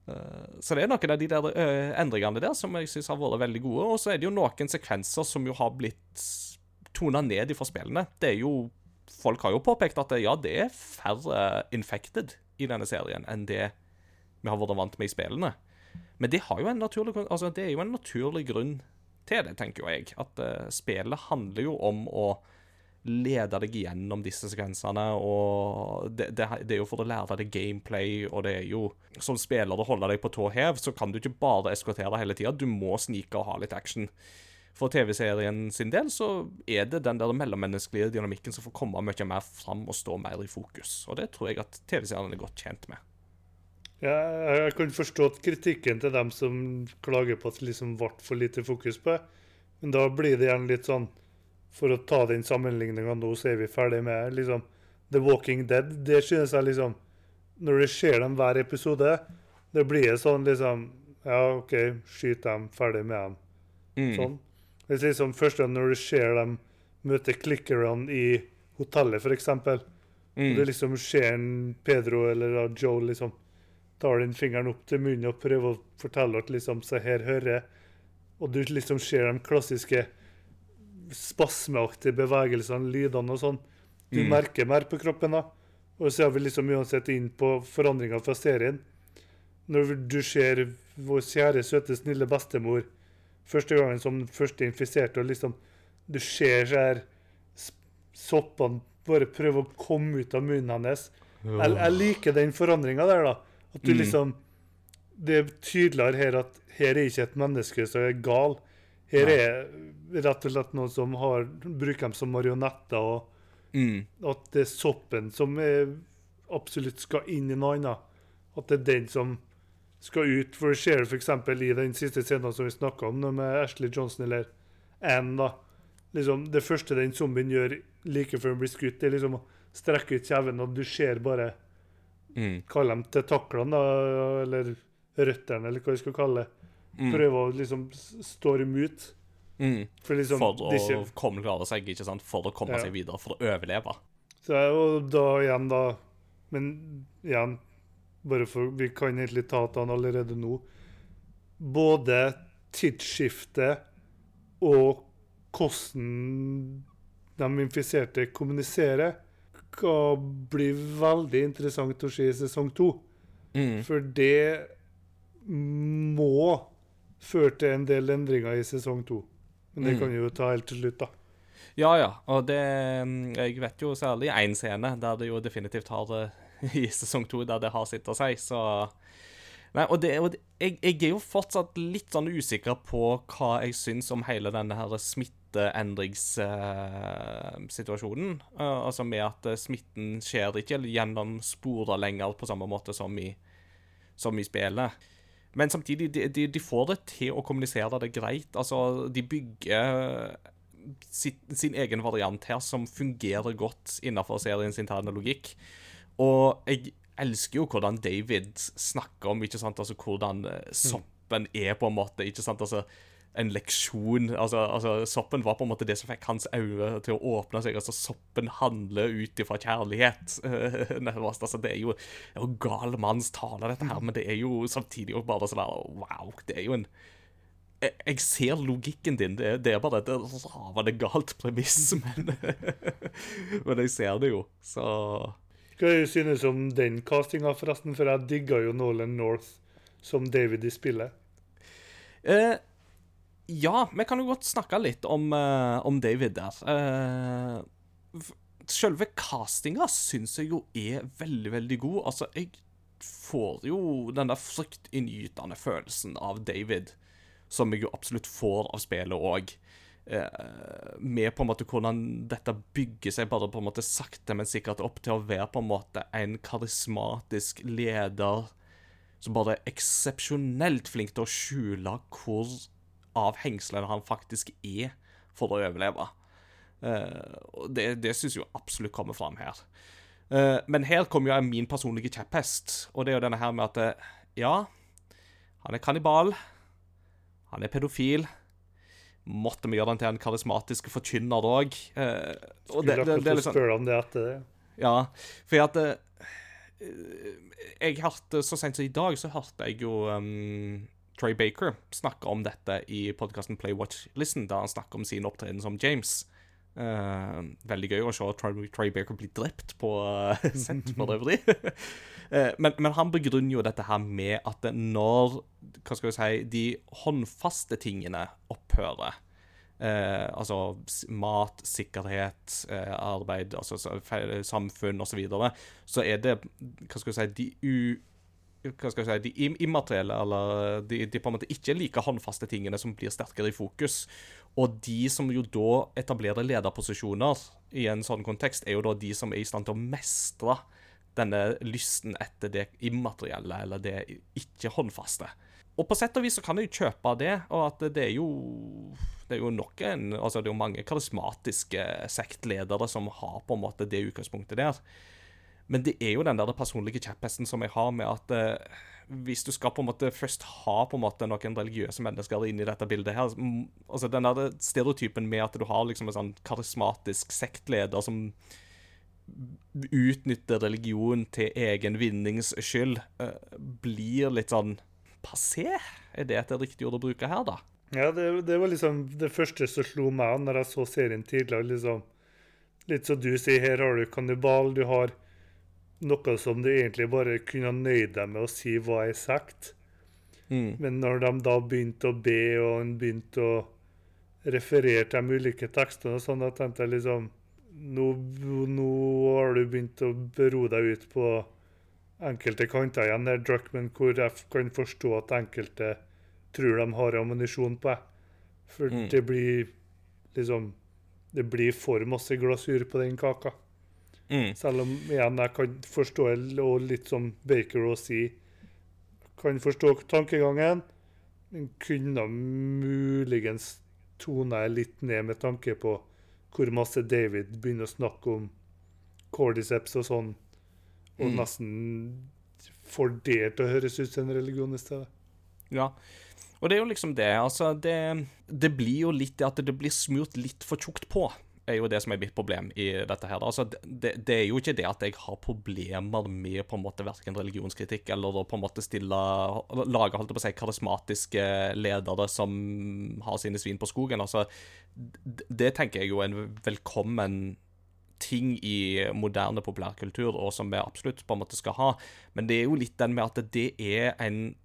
Eh, Så det er noen av de der eh, endringene der som jeg syns har vært veldig gode. Og så er det jo noen sekvenser som jo har blitt tona ned fra spillene. Det er jo Folk har jo påpekt at ja, det er færre infected i denne serien enn det vi har vært vant med i spillene. Men det, jo naturlig, altså, det er jo en naturlig grunn til det, tenker jo jeg. At uh, spillet handler jo om å lede deg gjennom disse sekvensene, og det, det, det er jo for å lære deg gameplay, og det er jo Som spiller å holde deg på tå hev, så kan du ikke bare eskortere hele tida, du må snike og ha litt action. for TV-serien sin del så er det den der mellommenneskelige dynamikken som får komme mye mer fram og stå mer i fokus. Og det tror jeg at TV-serien er godt tjent med. Ja, jeg kan forstå kritikken til dem som klager på at det liksom ble for lite fokus på det. Men da blir det gjerne litt sånn For å ta den sammenligninga nå, så er vi ferdig med liksom The Walking Dead. Det synes jeg liksom Når du ser dem hver episode, det blir sånn liksom Ja, OK, skyt dem, ferdig med dem. Mm. Sånn. Er liksom Først når du ser dem møte clickerne i hotellet, f.eks. Mm. Det liksom ser en Pedro eller Joe liksom tar den fingeren opp til munnen og prøver å fortelle at liksom Se her hører. Og du liksom ser de klassiske spasmeaktige bevegelsene, lydene og sånn. Du Mm. merker mer på kroppen da. Og så er vi liksom uansett inn på forandringer fra serien. Når du ser vår kjære, søte, snille bestemor første gangen som første infiserte, og liksom Du ser så her soppene bare prøve å komme ut av munnen hennes. Jeg, jeg liker den forandringa der, da. At du Mm. liksom Det er tydeligere her at her er ikke et menneske som er gal. Her Nei. er rett og slett noen som har, bruker dem som marionetter, og Mm. at det er soppen som er, absolutt skal inn i noe annet. At det er den som skal ut. For det skjer f.eks. i den siste scenen som vi snakka om, med Ashley Johnson eller Anne. da. Liksom, det første den zombien gjør like før den blir skutt, det er liksom å strekke ut kjeven, og du ser bare Mm. Kall dem tentaklene, eller røttene, eller hva vi skal kalle det. Mm. Prøve å liksom storme ut. Mm. For liksom For å disse... komme klare seg, ikke sant? For å komme Ja. seg videre, for å overleve. Så er jo da igjen, da Men igjen, bare for Vi kan egentlig ta han allerede nå. Både tidsskiftet og hvordan de infiserte kommuniserer, skal bli veldig interessant å se i sesong to. Mm. For det må føre til en del endringer i sesong to. Men det Mm. kan vi jo ta helt til slutt, da. Ja, ja. Og det mm, Jeg vet jo særlig én scene der det jo definitivt har det i sesong to, der det har sitt å si, så Nei, og, det, og det, jeg, jeg er jo fortsatt litt sånn usikker på hva jeg syns om hele denne her smitteendringssituasjonen. Uh, altså med at eh, smitten skjer ikke gjennom sporer lenger på samme måte som i, som i spillet. Men samtidig, de, de, de får det til å kommunisere det greit. Altså, de bygger sitt, sin egen variant her som fungerer godt innenfor seriens interne logikk. Og jeg elsker jo hvordan David snakker om ikke sant, altså hvordan eh, soppen er på en måte. ikke sant, altså en leksjon. Altså, altså, Soppen var på en måte det som fikk hans øyne til å åpne seg. altså Soppen handler ut ifra kjærlighet. nærmest, altså Det er jo, det er jo gal manns tale, dette her, men det er jo samtidig jo bare sånn Wow. Det er jo en jeg, jeg ser logikken din. Det, det er bare et ravende galt premiss, men Men jeg ser det jo, så Hva du synes om den castinga, forresten? For jeg digga jo Nolan North som David i spillet. Eh, ja, vi kan jo godt snakke litt om, uh, om David der. Uh, selve castinga syns jeg jo er veldig, veldig god. Altså, jeg får jo den der fryktinngytende følelsen av David, som jeg jo absolutt får av spillet òg. Eh, med på en måte hvordan dette bygger seg bare på en måte sakte, men sikkert opp til å være på en måte en karismatisk leder som bare er eksepsjonelt flink til å skjule hvor av hengslene han faktisk er for å overleve. Uh, det det syns jeg absolutt kommer fram her. Uh, men her kommer jo min personlige kjepphest, og det er jo denne her med at eh, ja, han er kannibal, han er pedofil. Måtte vi gjøre han til en karismatisk forkynner òg? Uh, Skulle det akkurat liksom spørre om det etter det. ja, for at uh, Jeg hørte Så sent som i dag så hørte jeg jo um, Trey Baker snakke om dette i podkasten Play Watch Listen, da han snakker om sin opptreden som James. Uh, veldig gøy å se Trey, Troy Baker bli drept på uh, sent for øvrig. uh, men, men han begrunner jo dette her med at når hva skal vi si, de håndfaste tingene opphører Eh, altså mat, sikkerhet, eh, arbeid, altså samfunn osv., så, videre, så er det hva skal vi si, de u... Hva skal jeg si, de immaterielle, eller de, de på en måte ikke like håndfaste tingene som blir sterkere i fokus. Og de som jo da etablerer lederposisjoner i en sånn kontekst, er jo da de som er i stand til å mestre denne lysten etter det immaterielle, eller det ikke håndfaste. Og på sett og vis så kan jeg jo kjøpe det, og at det er jo det er jo nok altså det er jo mange karismatiske sektledere som har på en måte det utgangspunktet der. Men det er jo den der personlige kjepphesten som jeg har med at eh, hvis du skal på en måte først ha på en måte noen religiøse mennesker inn i dette bildet her altså Den der stereotypen med at du har liksom en sånn karismatisk sektleder som utnytter religion til egen vinnings skyld, eh, blir litt sånn passé? Er det et riktig ord å bruke her, da? Ja, det, det var liksom det første som slo meg an når jeg så serien tidligere. liksom Litt som du sier, her har du kannibal. Du har noe som du egentlig bare kunne nøyd deg med å si hva er sagt. Mm. Men når de da begynte å be, og han begynte å referere til de ulike tekstene, og sånn, da tenkte jeg liksom nå, nå har du begynt å bero deg ut på enkelte kanter igjen, der Druckman, hvor jeg kan forstå at enkelte tror de har ammunisjon på deg. For Mm. det blir liksom Det blir for masse glasur på den kaka. Mm. Selv om igjen jeg kan forstå, og litt som Baker å si kan forstå tankegangen, men kunne muligens tone litt ned med tanke på hvor masse David begynner å snakke om cordyceps og sånn, og Mm. nesten får det til å høres ut som en religion i stedet. Ja. Og det er jo liksom det. Altså, det, det blir jo litt det at det blir smurt litt for tjukt på. Er jo det som er mitt problem i dette her. Altså, det, det er jo ikke det at jeg har problemer med på en måte verken religionskritikk eller å på en måte stille Lage holdt på å si, karismatiske ledere som har sine svin på skogen. altså, Det, det tenker jeg jo er en velkommen ting i moderne populærkultur, og som vi absolutt på en måte skal ha. Men det er jo litt den med at det er en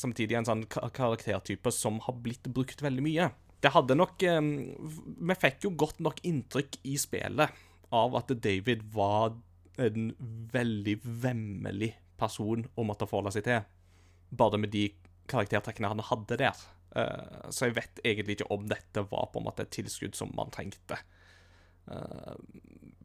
samtidig en sånn karaktertype som har blitt brukt veldig mye. Det hadde nok Vi fikk jo godt nok inntrykk i spillet av at David var en veldig vemmelig person å måtte forholde seg til. Bare med de karaktertrekkene han hadde der. Eh, så jeg vet egentlig ikke om dette var på en måte et tilskudd som man trengte. Eh,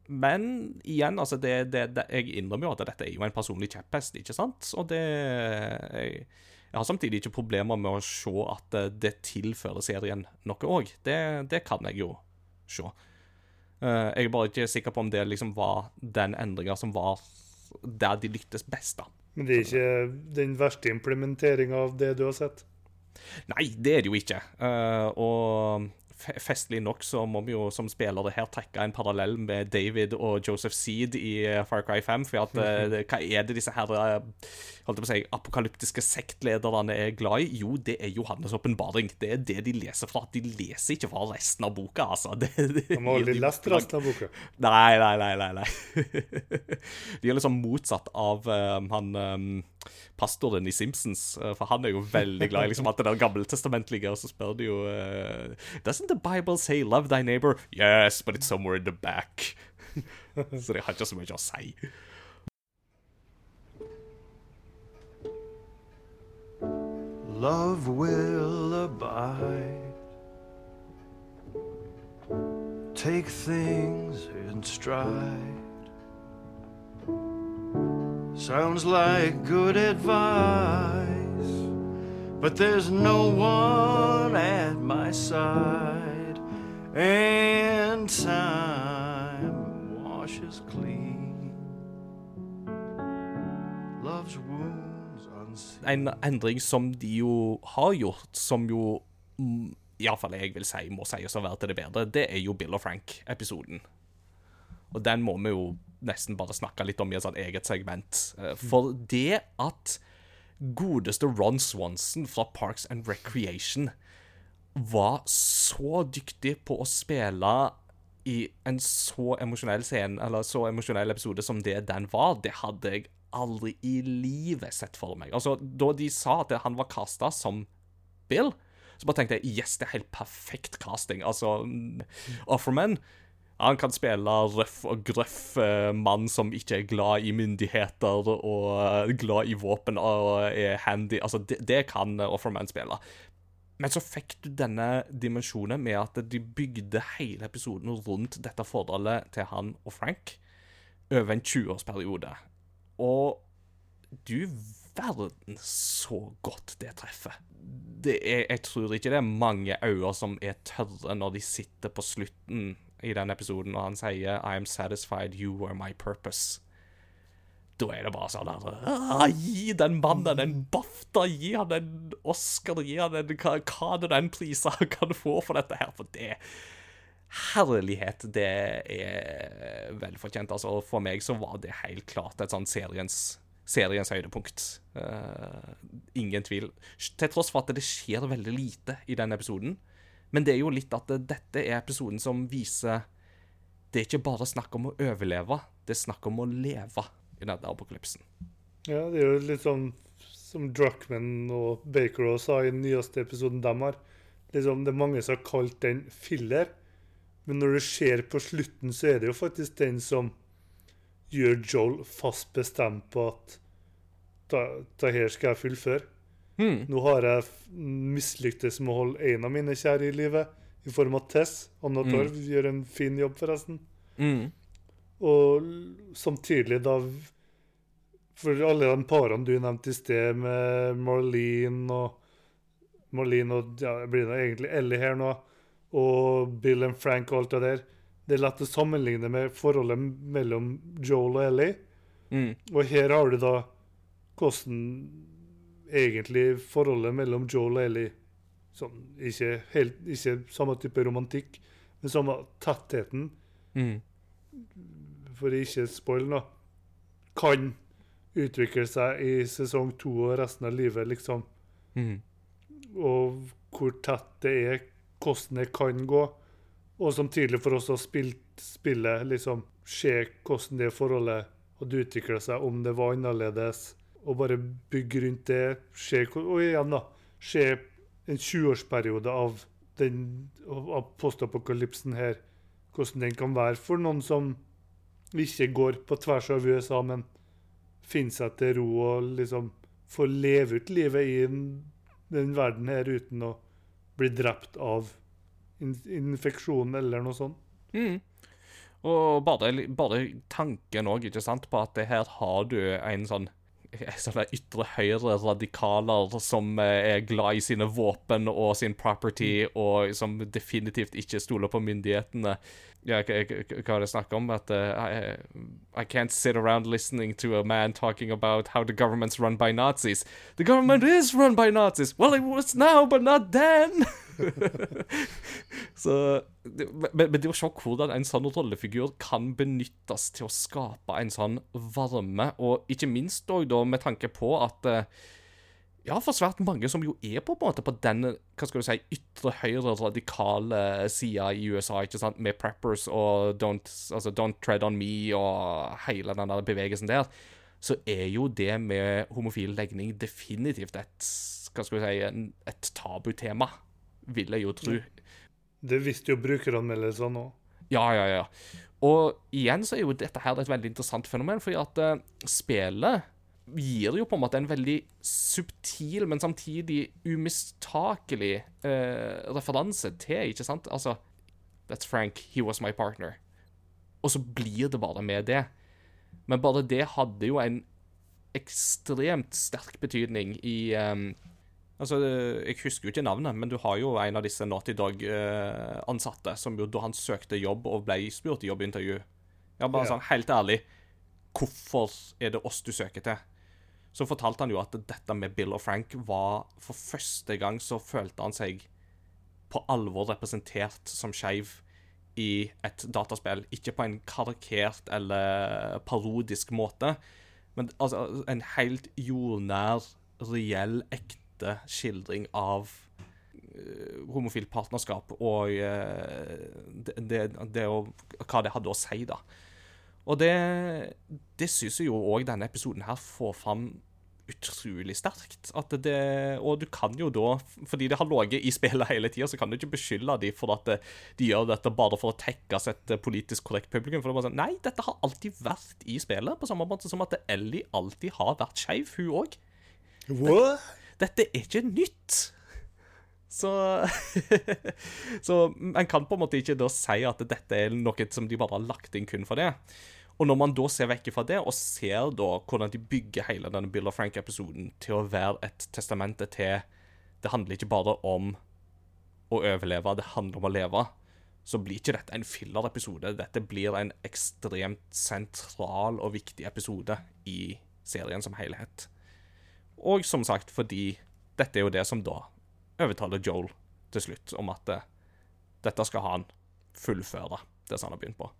men igjen, altså det, det, det, jeg innrømmer jo at dette er jo en personlig kjepphest, ikke sant? Og det jeg, jeg har samtidig ikke problemer med å se at eh, det tilfører serien noe òg. Det, det kan jeg jo se. Eh, Jeg er bare ikke sikker på om det liksom var den endringa som var der de lyktes best, da. Men det er ikke den verste implementeringa av det du har sett. Nei, det er det jo ikke. Eh, og festlig nok så må vi jo som spillere her trekke en parallell med David og Joseph Seed i eh, Far Cry 5. For at, eh, hva er det disse her eh, holdt på å si, apokalyptiske sektlederne er glad i? Jo, det er Johannes' åpenbaring. Det er det de leser fra. De leser ikke fra resten av boka, altså. Det, det, De har aldri lest resten av boka. Nei, nei, nei. nei, nei. De er liksom motsatt av um, han eh, pastoren i Simpsons, eh, for han er jo veldig glad i liksom alt det der gammeltestamentlige, og så spør de jo eh, Doesn't the Bible say 'love thy neighbor'? Yes, but it's somewhere in the back. så det har ikke så mye å si. Love will abide. Take things in stride. Sounds like good advice, but there's no one at my side, and time washes clean. Love's wounds unseen. En endring som de jo har gjort, som jo mm, Iallfall jeg vil si må sies å være til det bedre, det er jo Bill og Frank-episoden. Og den må vi jo nesten bare snakke litt om i et eget segment. Eh, For det at godeste Ron Swanson fra Parks and Recreation var så dyktig på å spille i en så emosjonell scene, eller så emosjonell episode som det den var, det hadde jeg aldri i livet sett for meg. Altså, Da de sa at han var casta som Bill, så bare tenkte jeg yes, det er helt perfekt casting. Altså, mm, Offerman han kan spille røff og grøff eh, mann som ikke er glad i myndigheter og eh, glad i våpen og er handy. Altså, det, det kan eh, Offerman spille. Men så fikk du denne dimensjonen med at de bygde hele episoden rundt dette forholdet til han og Frank over en 20-årsperiode. Og du verden så godt det treffer. Det er, jeg tror ikke det er mange øyne som er tørre når de sitter på slutten i den episoden og han sier I am satisfied you were my purpose. Da er det bare sånn der «Ah, Gi den mannen en BAFTA, gi han en Oscar, gi han en hva, hva det den pleaser kan få for dette her. For det Herlighet, det er velfortjent. Altså, for meg så var det helt klart et sånn seriens seriens høydepunkt. Uh, ingen tvil. Til tross for at det skjer veldig lite i den episoden. Men det er jo litt at dette er episoden som viser Det er ikke bare snakk om å overleve, det er snakk om å leve i denne apokalypsen. Ja, det er jo litt sånn som Druckman og Baker også sa i den nyeste episoden de har. Liksom, det er mange som har kalt den filler, men når du ser på slutten, så er det jo faktisk den som gjør Joel fast bestemt på at da her skal jeg fullføre. Hmm. Nå har jeg mislyktes med å holde en av mine kjære i livet, i form av Tess. Anna Mm. Torv gjør en fin jobb, forresten. Mm. Og samtidig da For alle de parene du nevnte i sted, med Marlene og Marlene og ja, blir det egentlig Ellie her nå, og Bill and Frank og alt det der Det er lett å sammenligne med forholdet mellom Joel og Ellie. Mm. Og her har du da hvordan egentlig forholdet mellom Joel og Ellie Som ikke, helt, ikke samme type romantikk, men samme tettheten Mm. for ikke spoile nå, kan utvikle seg i sesong to og resten av livet, liksom. Mm. Og hvor tett det er, hvordan det kan gå. Og som tidlig for oss å spille spillet, liksom se hvordan det forholdet hadde utvikla seg, om det var annerledes. Og bare bygge rundt det. Se, og igjen, da. Se en 20-årsperiode av, den- av postapokalypsen her. Hvordan den kan være for noen som ikke går på tvers av USA, men finner seg til ro og liksom får leve ut livet i den, den verden her uten å bli drept av in infeksjon eller noe sånt. Mm. Og bare, bare tanken òg, ikke sant, på at her har du en sånn ytre høyre radikaler som eh, er glad i sine våpen og sin property, og som definitivt ikke stoler på myndighetene. Ja, hva det snakk om? At uh, I, I can't sit around listening to a man talking about how the government's run by Nazis. The government is run by Nazis! Well, it was now, but not then! Så, men, men det å se hvordan en sånn rollefigur kan benyttes til å skape en sånn varme, og ikke minst da med tanke på at eh, ja, for svært mange som jo er på, på en måte på den hva skal du si, ytre høyre radikale sida i USA, ikke sant, med preppers og don't, altså, don't tread on me og hele den der bevegelsen der, så er jo det med homofil legning definitivt et hva skal vi si, en, et tabutema, vil jeg jo tro. Det visste jo brukeranmeldelsene òg. Ja, ja, ja. Og igjen så er jo dette her et veldig interessant fenomen, fordi at uh, spillet gir jo på en måte en veldig subtil, men samtidig umistakelig eh, referanse til, ikke sant? Altså That's Frank, he was my partner. Og så blir det bare med det. Men bare det hadde jo en ekstremt sterk betydning i um, Altså, Jeg husker jo ikke navnet, men du har jo en av disse Naughty Dog-ansatte som jo da han søkte jobb og ble spurt i jobbintervju Ja, bare yeah. sånn helt ærlig Hvorfor er det oss du søker til? Så fortalte han jo at dette med Bill og Frank var For første gang så følte han seg på alvor representert som skeiv i et dataspill. Ikke på en karikert eller parodisk måte, men altså en helt jordnær, reell, ekte skildring av eh, homofilt partnerskap og eh, det, det, det å, hva det hadde å si, da. Og det, det syns jeg jo òg denne episoden her får fram utrolig sterkt. Det, og du kan jo da, fordi det har ligget i spillet hele tida, så kan du ikke beskylde dem for at de gjør dette bare for å tekkes et eh, politisk korrekt publikum. For det er bare sånn, Nei, dette har alltid vært i spillet, på samme måte som at Ellie alltid har vært skeiv, hun òg. Dette, Dette er ikke nytt. Så Så en kan på en måte ikke da si at dette er noe som de bare har lagt inn kun for det. Og når man da ser vekk fra det, og ser da hvordan de bygger hele denne Bill og Frank-episoden til å være et testamente til Det handler ikke bare om å overleve, det handler om å leve. Så blir ikke dette en filler-episode. Dette blir en ekstremt sentral og viktig episode i serien som helhet. Og som sagt, fordi dette er jo det som da overtaler Joel til slutt om at eh, dette skal han fullføre, det som han har begynt på.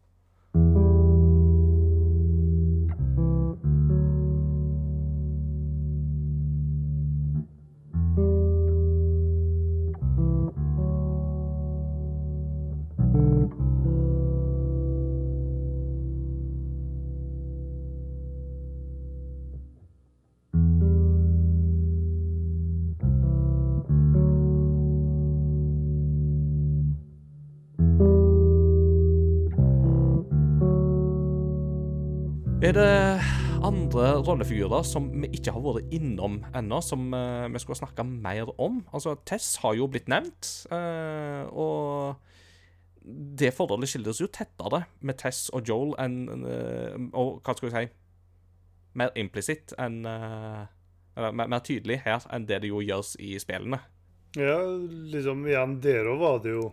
Er det andre rollefigurer som vi ikke har vært innom ennå, som uh, vi skulle snakke mer om? Altså, Tess har jo blitt nevnt, uh, og det forholdet skildres jo tettere med Tess og Joel enn uh, Og hva skal vi si Mer implisitt enn Eller mer, mer tydelig her enn det det jo gjøres i spillene. Ja, liksom igjen, der òg var det jo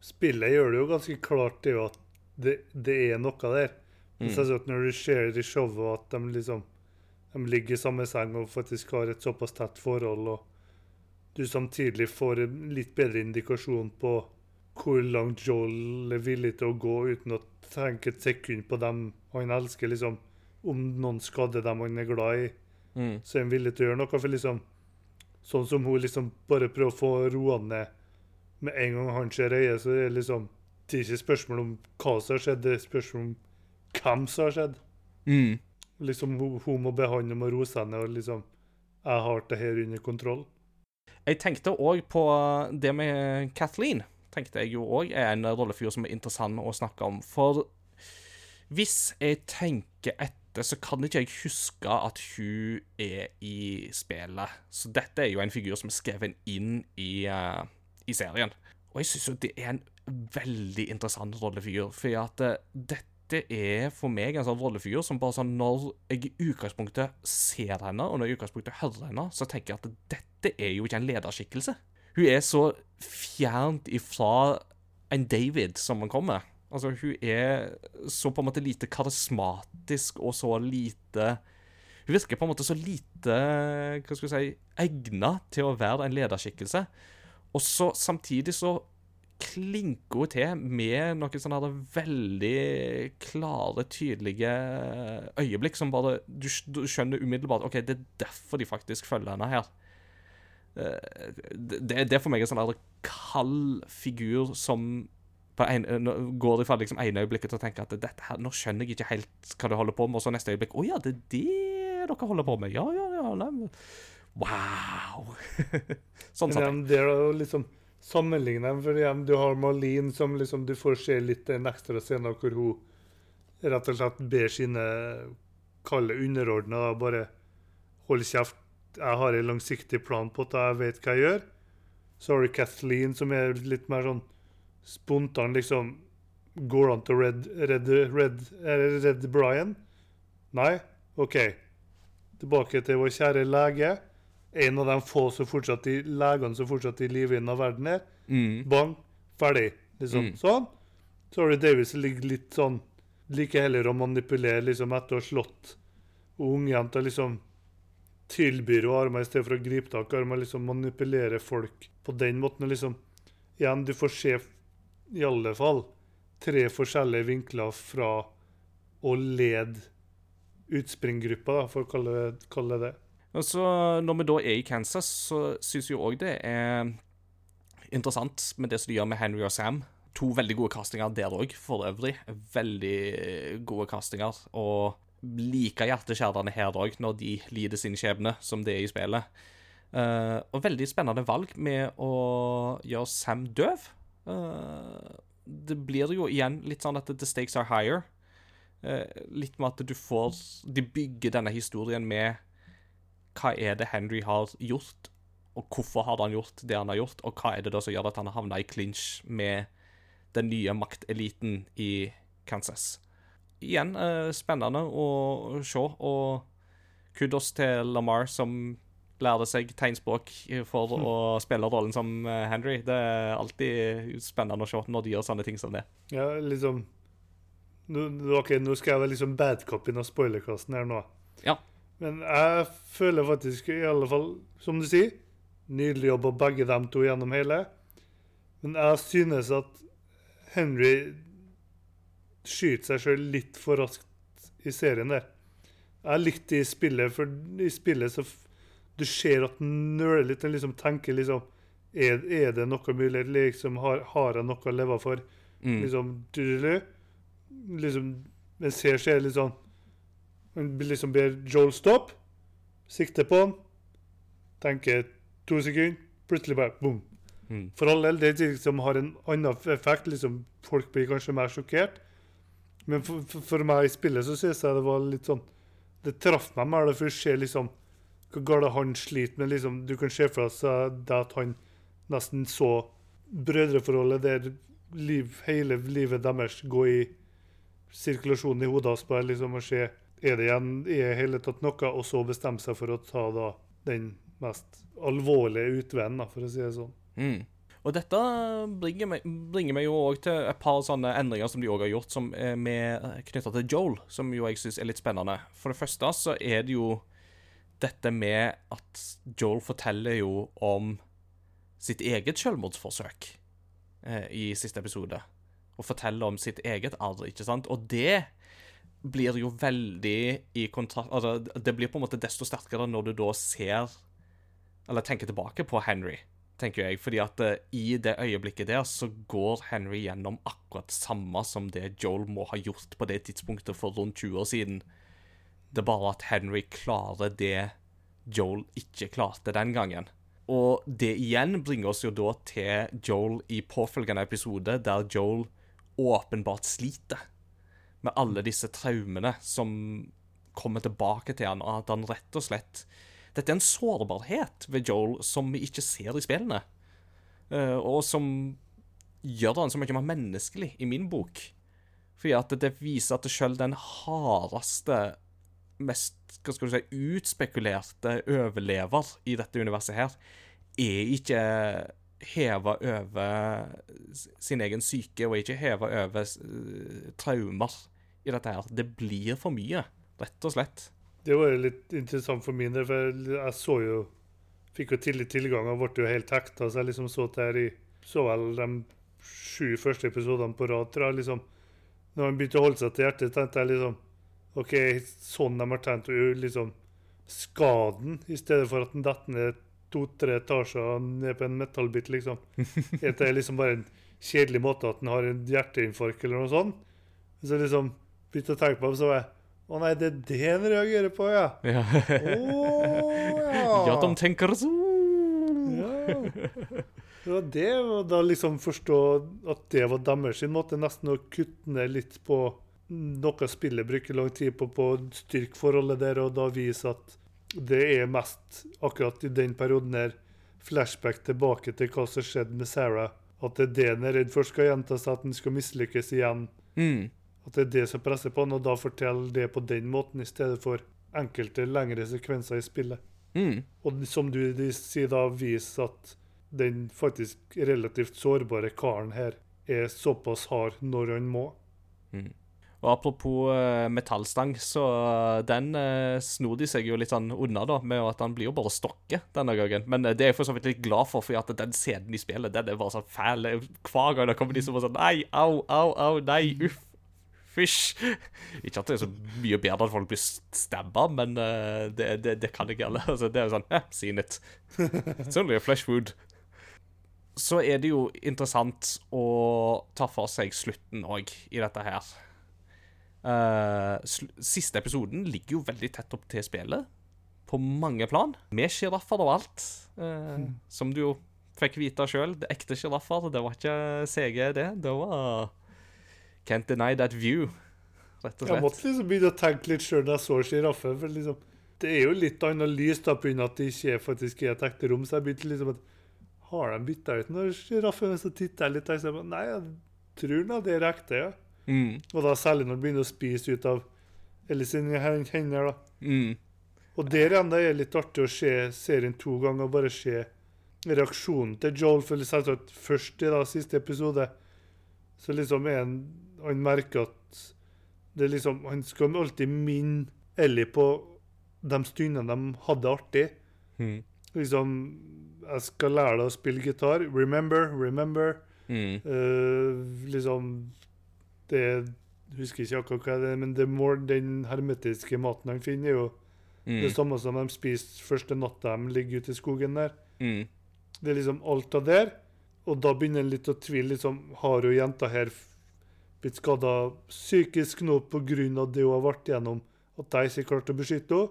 Spillet gjør det jo ganske klart det jo at det, det er noe der. Mm. Selvsagt når du ser i showet at de liksom de ligger i samme seng og faktisk har et såpass tett forhold, og du samtidig får en litt bedre indikasjon på hvor langt Joel er villig til å gå uten å tenke et sekund på dem han elsker. liksom Om noen skader dem han er glad i, Mm. så er han villig til å gjøre noe. for liksom Sånn som hun liksom bare prøver å få roa ned med en gang han ser øyet, så er det liksom Det er ikke spørsmål om hva som har skjedd, det er spørsmål om hvem som har skjedd. Mm. Liksom Hun, hun må behandle med ned og liksom Jeg har det her under kontroll. Jeg tenkte òg på det med Kathleen. Tenkte jeg jo òg er en rollefigur som er interessant å snakke om. For hvis jeg tenker etter, så kan ikke jeg huske at hun er i spillet. Så dette er jo en figur som er skrevet inn i, uh, i serien. Og jeg syns jo det er en veldig interessant rollefigur, fordi at uh, dette er for meg en sånn rollefigur som bare sånn Når jeg i utgangspunktet ser henne, og når jeg i utgangspunktet hører henne, så tenker jeg at dette er jo ikke en lederskikkelse. Hun er så fjernt ifra en David som han kommer. Altså, hun er så på en måte lite karismatisk og så lite Hun virker på en måte så lite hva skal vi si, egna til å være en lederskikkelse. Og så samtidig så klinker hun til med noen sånne her veldig klare, tydelige øyeblikk som bare Du, du skjønner umiddelbart OK, det er derfor de faktisk følger henne her. Eh, Det, det er for meg en sånn kald figur som på en, går fra liksom ene øyeblikket til å tenke at dette her, nå skjønner jeg ikke helt hva du holder på med, og så neste øyeblikk Å ja, det er det dere holder på med. Ja, ja, ja. Nei. Wow. sånn satt jeg. det er jo liksom sammenligne dem, for igjen, du har Malin som liksom du får se litt en ekstra scene hvor hun rett og slett ber sine kalde underordna bare holde kjeft. Jeg har en langsiktig plan på at jeg vet hva jeg gjør. Så har du Kathleen, som er litt mer sånn spontan, liksom Går han til red, red, red, det red Brian? Nei? OK. Tilbake til vår kjære lege. En av de få som fortsatt i, legene som fortsatt er i live innen verden her. Mm. Bang, ferdig. Liksom Mm. sånn. Så har du Davies som ligger litt sånn Liker heller å manipulere liksom etter å ha slått. Ungjenta liksom tilbyr henne armer i stedet for å gripe tak i armer. Liksom manipulere folk på den måten. liksom Igjen, du får se i alle fall tre forskjellige vinkler fra å lede utspringgruppa, for å kalle det, kalle det. Og så Når vi da er i Kansas, så syns jeg òg det er interessant med det som de gjør med Henry og Sam. To veldig gode castinger der òg, for øvrig. Veldig gode castinger. Og like hjerteskjærende her òg, når de lider sin skjebne, som det er i spillet. Uh, og veldig spennende valg med å gjøre Sam døv. Uh, det blir jo igjen litt sånn at the stakes are higher. Uh, litt med at du får De bygger denne historien med hva er det Henry har gjort, og hvorfor har han gjort det han har gjort, og hva er det da som gjør at han har havna i clinch med den nye makteliten i Kansas. Igjen eh, spennende å se, og kudos til Lamar som lærte seg tegnspråk for å spille rollen som eh, Henry. Det er alltid spennende å se når de gjør sånne ting som det. Ja, liksom nå, OK, nå skal jeg være liksom badcopyen av spoilerkassen her nå. Ja. Men jeg føler faktisk, i alle fall, som du sier Nydelig jobb av begge dem to gjennom hele. Men jeg synes at Henry skyter seg sjøl litt for raskt i serien der. Jeg likte i spillet, for i spillet så Du ser at han nøler litt. Han liksom tenker liksom Er, er det noe mulig? Liksom, har, har jeg noe å leve for? Mm. Liksom, du- liksom Men ser seg litt sånn Han liksom ber Joel stopp, sikter på han, tenker to sekunder, plutselig bare boom. Mm. For all del, det er ting som har en annen effekt. liksom Folk blir kanskje mer sjokkert. Men for, for, for meg i spillet så synes jeg det var litt sånn Det traff meg mer, for du ser liksom hvor galt han sliter med liksom, Du kan se for deg det at han nesten så brødreforholdet der liv, hele livet deres går i sirkulasjonen i hodet hans bare liksom å se er det igjen i hele tatt noe, og så bestemme seg for å ta da den mest alvorlige utveien, for å si det sånn. Mm. Og dette bringer meg, bringer meg jo òg til et par sånne endringer som de òg har gjort, som er knytta til Joel, som jo jeg syns er litt spennende. For det første så er det jo dette med at Joel forteller jo om sitt eget selvmordsforsøk eh, i siste episode. Og forteller om sitt eget arr, ikke sant? Og det blir jo veldig i kontakt Altså, det blir på en måte desto sterkere når du da ser Eller tenker tilbake på Henry tenker jeg. Fordi at uh, i det øyeblikket der så går Henry gjennom akkurat samme som det Joel må ha gjort på det tidspunktet for rundt 20 år siden. Det er bare at Henry klarer det Joel ikke klarte den gangen. Og det igjen bringer oss jo da til Joel i påfølgende episode, der Joel åpenbart sliter med alle disse traumene som kommer tilbake til han, og at han rett og slett dette er en sårbarhet ved Joel som vi ikke ser i spillene. Eh, og som gjør han så mye mer menneskelig i min bok. Fordi at det viser at selv den hardeste, mest hva skal du si, utspekulerte overlever i dette universet her, er ikke heva over sin egen syke, og ikke heva over eh, traumer i dette her. Det blir for mye, rett og slett. Det var jo litt interessant for min del, for jeg- så jo Fikk jo tidlig tilgang og ble jo helt hekta, så jeg liksom så det her i Så vel de sju første episodene på rad, tror liksom Når han begynte å holde seg til hjertet, tenkte jeg liksom OK, sånn de har tenkt å gjøre liksom skaden, i stedet for at den detter ned to-tre etasjer ned på en metallbit, liksom. Er det liksom bare en kjedelig måte at en har en hjerteinfarkt eller noe sånt? Så liksom begynte å tenke på det, så var jeg Å nei, det er det han reagerer på, ja. Ja, oh, ja. ja de tenker så Ja. Det var det, og da liksom forstå at det var deres måte nesten å kutte ned litt på noe spillet bruker lang tid på, på å styrke forholdet der, og da vise at det er mest akkurat i den perioden her flashback tilbake til hva som skjedde med Sarah. At det er det han er redd for skal gjenta seg, at han skal mislykkes igjen. mm. At det er det som presser på han, og da fortelle det på den måten i stedet for enkelte lengre sekvenser i spillet. Mm. Og som du sier da, viser at den faktisk relativt sårbare karen her er såpass hard når han må. Og apropos eh, metallstang, så eh, den uh, snor de seg jo litt sånn unna, da, med at han blir jo bare stokke denne gangen. Men det er jeg for så vidt litt glad for, for at den scenen i spillet, den er bare sånn fæl. Hver gang det kommer de som bare sånn Nei, au, au, au, nei, uff. Fysj. Ikke at det er så mye bedre at folk blir stabba, men det, det, det kan jeg alle. Altså, det er jo sånn eh, Seen it. It's only a flesh wound. Så er det jo interessant å ta for seg slutten òg i dette her. Eh, siste episoden ligger jo veldig tett opp til spillet, på mange plan. Med sjiraffer og alt, eh, som du jo fikk vite sjøl. Det ekte sjiraffer, det var ikke CG, det. Det var Can't deny that view, rett og slett. Jeg måtte liksom begynne å tenke litt sjøl når jeg så sjiraffen. For liksom, det er jo litt annet lys da, pga. at det ikke er faktisk er et ekte rom. Så jeg begynte liksom at Har de bytta ut noen sjiraffer? Så titter jeg litt, og så Nei, jeg tror nå det er ekte, ja. Mm. Og da særlig når du begynner å spise ut av Ellis sine hender, da. Mm. Og der igjen det er litt artig å se serien to ganger og bare se reaksjonen til Joel. For selvsagt først i da, siste episode så liksom er han Han merker at det liksom Han skal alltid minne Ellie på de stundene de hadde artig. Mm. Liksom Jeg skal lære deg å spille gitar. Remember, remember. Mm. Uh, liksom Det husker ikke akkurat hva det er, men det more, den hermetiske maten han finner, er jo Mm. det samme som de spiser første natta de ligger ute i skogen der. Mm. Det er liksom alt av der. Og da begynner en litt å tvile. liksom, Har jo jenta her blitt skada psykisk nå pga. det hun har vært gjennom, at de ikke klarte å beskytte henne?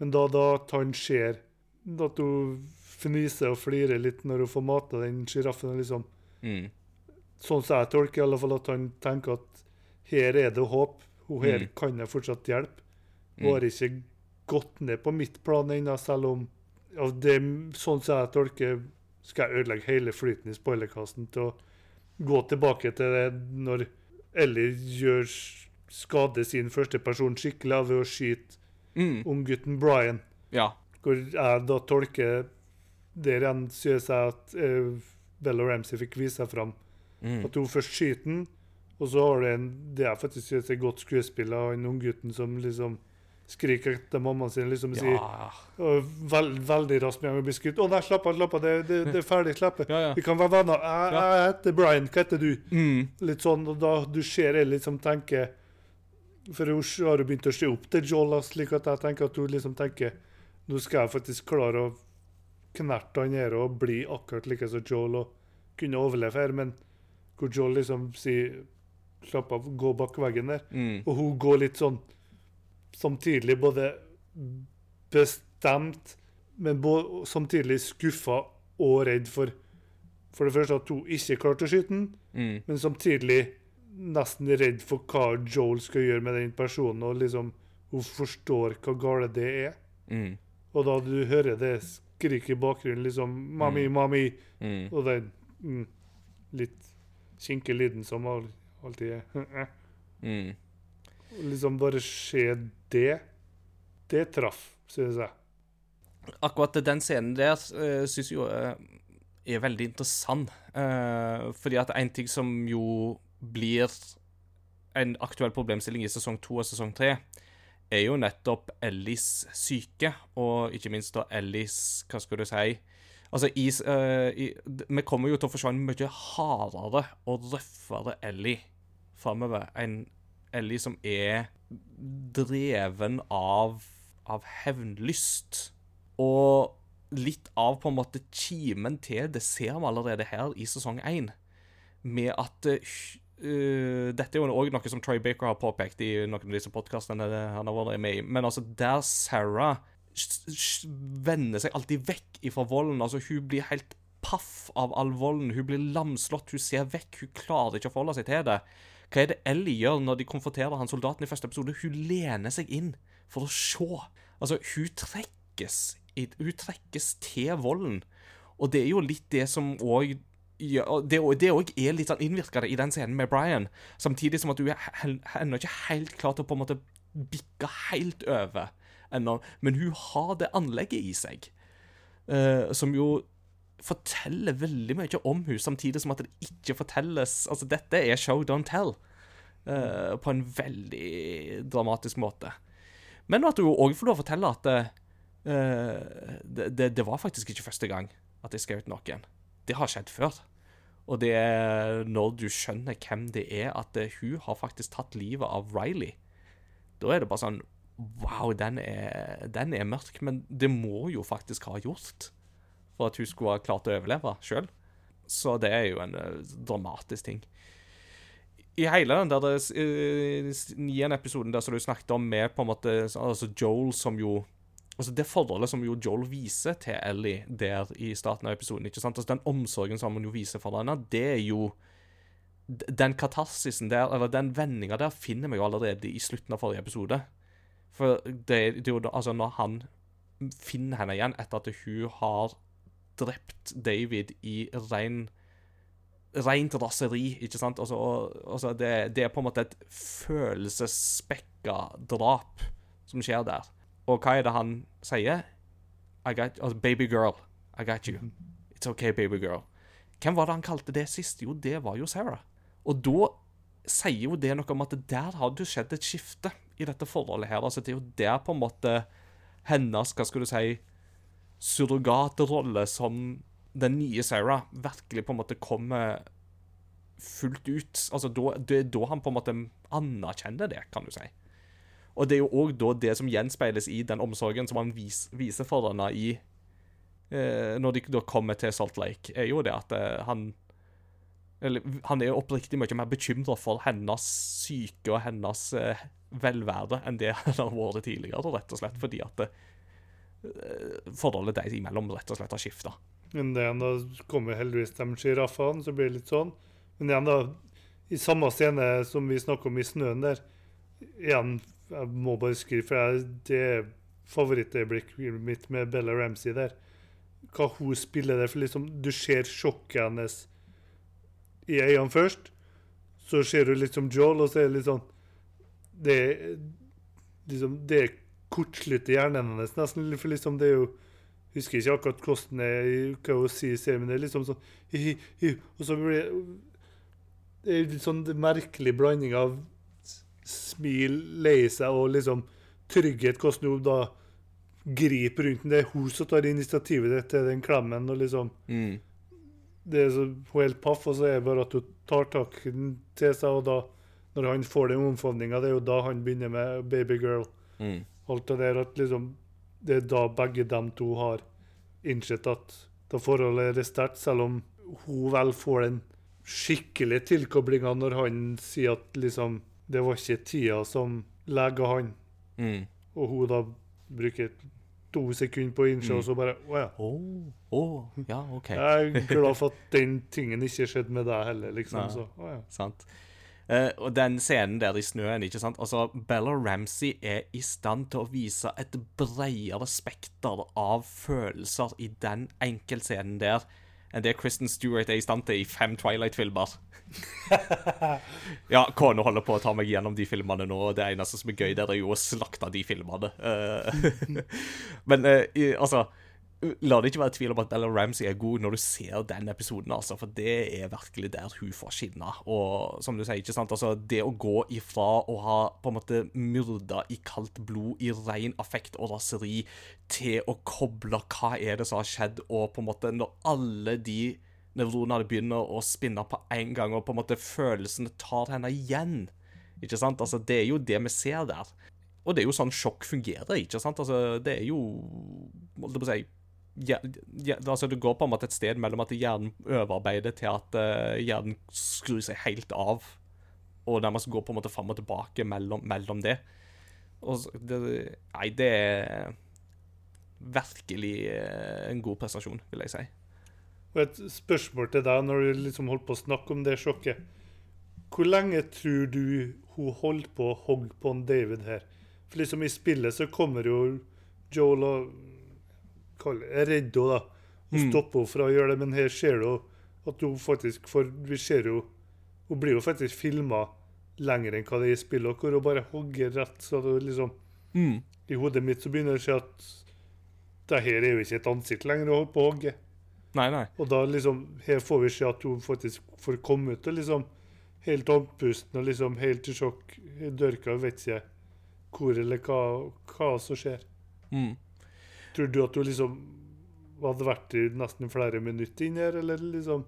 Men da, da han ser at hun fniser og flirer litt når hun får mata den sjiraffen liksom, Mm. Sånn som jeg tolker i alle fall at han tenker at her er det håp. Hun her Mm. kan jeg fortsatt hjelpe. Hun Mm. har ikke gått ned på mitt plan ennå, selv om av det, Sånn som jeg tolker, skal jeg ødelegge hele flyten i spoilerkassen til å gå tilbake til det når Ellie gjør skade sin første person skikkelig ved å skyte Mm. unggutten Brian. Ja. Hvor jeg da tolker Der igjen synes jeg at uh, Bella Ramsey fikk vise seg fram. Mm. At hun først skyter den, og så har du en Det er faktisk et godt skuespill av han unggutten som liksom skriker etter mammaen sin. liksom ja. sier veld, Veldig raskt med gang blir skutt. 'Å nei, slapp av, slapp av, det, det, det er ferdig. Slapp av. Ja, ja. Vi kan være venner. Jeg, heter Brian. Hva heter du?' Mm. Litt sånn, og da du ser jeg liksom tenker For hun har jo begynt å se opp til Joel, slik at jeg tenker at hun liksom tenker Nå skal jeg faktisk klare å knerte han her og bli akkurat like som Joel og kunne overleve her, men hvor Joel liksom sier Slapp av, gå bak veggen der. Mm. Og hun går litt sånn samtidig både bestemt, men både, samtidig skuffa og redd for For det første at hun ikke klarte å skyte den, Mm. men samtidig nesten redd for hva Joel skal gjøre med den personen. Og liksom hun forstår hva gale det er. Mm. Og da du hører det skriket i bakgrunnen, liksom 'Mami, mami', Mm. og den mm, litt kinkige lyden som alltid er Mm. Liksom bare se det, det traff, synes jeg. Akkurat den scenen der uh, syns jeg jo eh, er veldig interessant. Eh, fordi at en ting som jo blir en aktuell problemstilling i sesong to og sesong tre, er jo nettopp Ellis syke, og ikke minst da Ellis Hva skal du si? Altså, is, eh, i, Vi kommer jo til å få mye hardere og røffere Ellie framover. En Ellie som er dreven av, av hevnlyst. Og litt av på en måte kimen til det ser vi allerede her i sesong én. Med at uh, Dette er jo òg noe som Troy Baker har påpekt i noen av disse podkastene han har vært med i. Men altså, der Sarah vender seg alltid vekk ifra volden. Altså, hun blir helt paff av all volden. Hun blir lamslått, hun ser vekk. Hun klarer ikke å forholde seg til det. Hva er det Ellie gjør når de konfronterer han soldaten i første episode? Hun lener seg inn for å se. Altså, hun trekkes, hun trekkes til volden. Og det er jo litt det som òg ja, det og- det òg er litt sånn innvirkende i den scenen med Brian. Samtidig som at hun er ennå ikke helt klar til å på en måte bikke helt over ennå. Men hun har det anlegget i seg, Uh, som jo forteller veldig mye om hun, samtidig som at det ikke fortelles Altså, dette er show don't tell, uh, på en veldig dramatisk måte. Men at hun òg får lov å fortelle at uh, det, det, det var faktisk ikke første gang at jeg skjøt noen. Det har skjedd før. Og det er når du skjønner hvem det er, at hun har faktisk tatt livet av Riley. Da er det bare sånn Wow, den er, den er mørk, men det må jo faktisk ha gjort for at hun skulle ha klart å overleve sjøl. Så det er jo en eh, dramatisk ting. I hele den der uh, niende episoden der som du snakket om med på en måte altså Joel som jo Altså Det forholdet som jo Joel viser til Ellie der i starten av episoden, ikke sant? Altså den omsorgen som han jo viser for henne, det er jo Den katarsisen der, eller den vendinga der, finner vi jo allerede i slutten av forrige episode. For det, er jo da, altså når han finner henne igjen etter at hun har drept David i ren Rent raseri, ikke sant? Altså, altså det, det er på en måte et følelsesspekka drap som skjer der. Og hva er det han sier? I got, altså, baby girl, I got you. It's okay, baby girl. Hvem var det han kalte det sist? Jo, det var jo Sarah. Og da sier jo det noe om at der har det skjedd et skifte i dette forholdet her. Altså, det er jo der på en måte hennes, hva skal du si, surrogatrolle som den nye Sarah virkelig på en måte kommer fullt ut. Altså, da, det er da han på en måte anerkjenner det, kan du si. Og det er jo òg da det som gjenspeiles i den omsorgen som han vis, viser for henne i eh, Når de da kommer til Salt Lake, er jo det at eh, han eller, Han er jo oppriktig mye mer bekymra for hennes syke og hennes eh, velvære enn det han har vært tidligere, rett og slett fordi at eh, forholdet deres imellom rett og slett har skifta. Men det igjen, da kommer heldigvis de sjiraffene, så blir det litt sånn. Men igjen, da, i samme scene som vi snakker om i snøen der Igjen, jeg må bare skrive, for det er favorittøyeblikket mitt med Bella Ramsey der. Hva hun spiller der. For liksom, du ser sjokket hennes i øynene først. Så ser du litt som Joel, og så er det litt sånn Det liksom, det kortslutter hjernen hennes, nesten. For liksom, det er jo husker ikke akkurat hvordan det er, hva hun sier men det er liksom sånn hi, hi, Og så blir det er litt sånn merkelig blanding av smil, lei seg og liksom trygghet, hvordan hun da griper rundt den. Det er hun som tar initiativet til den klemmen. og liksom Mm. det er så, Hun er helt paff, og så er det bare at hun tar tak i den til seg, og da, når han får den omfavninga, det er jo da han begynner med 'baby girl'. Mm. alt det der at liksom Det er da begge dem to har innsett at da forholdet er sterkt, selv om hun vel får den skikkelige tilkoblinga når han sier at liksom Det var ikke tida som lega han, Mm. og hun da bruker to sekunder på å innse, Mm. og så bare Å ja. Oh, oh, ja, okay. Jeg er glad for at den tingen ikke skjedde med deg heller, liksom. Nei. Så, å ja. Sant? Eh, og den scenen der i snøen, ikke sant? Altså, Bella Ramsey er i stand til å vise et bredere spekter av følelser i den enkeltscenen der enn det Kristen Stewart er i stand til i fem Twilight-filmer. ja, kona holder på å ta meg gjennom de filmene nå, og det eneste som er gøy der, er jo å slakte de filmene. Uh, Men uh, i- altså La det ikke være tvil om at Bella Ramsey er god når du ser den episoden, altså, for det er virkelig der hun får skinne. Og som du sier, ikke sant, altså, det å gå ifra å ha på en måte myrda i kaldt blod, i ren affekt og raseri, til å koble hva er det som har skjedd, og på en måte når alle de nevronene begynner å spinne på en gang, og på en måte følelsene tar henne igjen. Ikke sant? Altså, det er jo det vi ser der. Og det er jo sånn sjokk fungerer, ikke sant? Altså, det er jo Holdt jeg på å si altså Det går på en måte et sted mellom at hjernen overarbeider til at eh, hjernen skrur seg helt av, og nærmest går på en måte fram og tilbake mellom, mellom det. Og det. Nei, det er virkelig eh, en god prestasjon, vil jeg si. Og et spørsmål til deg når du liksom holdt på å snakke om det sjokket. Hvor lenge tror du hun holdt på å hogge på David her? For liksom i spillet så kommer jo Joel og kall redde henne. Og Mm. stopper henne fra å gjøre det, men her ser du at hun faktisk For vi ser jo Hun blir jo faktisk filma lenger enn hva det er i spillet, hvor hun bare hogger rett. Så det liksom Mm. I hodet mitt så begynner det å skje at det her er jo ikke et ansikt lenger å holde på å hogge. Nei, nei. Og da liksom, her får vi se at hun faktisk får komme ut og liksom helt andpusten og liksom helt i sjokk. Dørka vet ikke hvor eller hva, hva som skjer. Mm. Tror du at du liksom hadde vært i nesten flere minutter inn her, eller liksom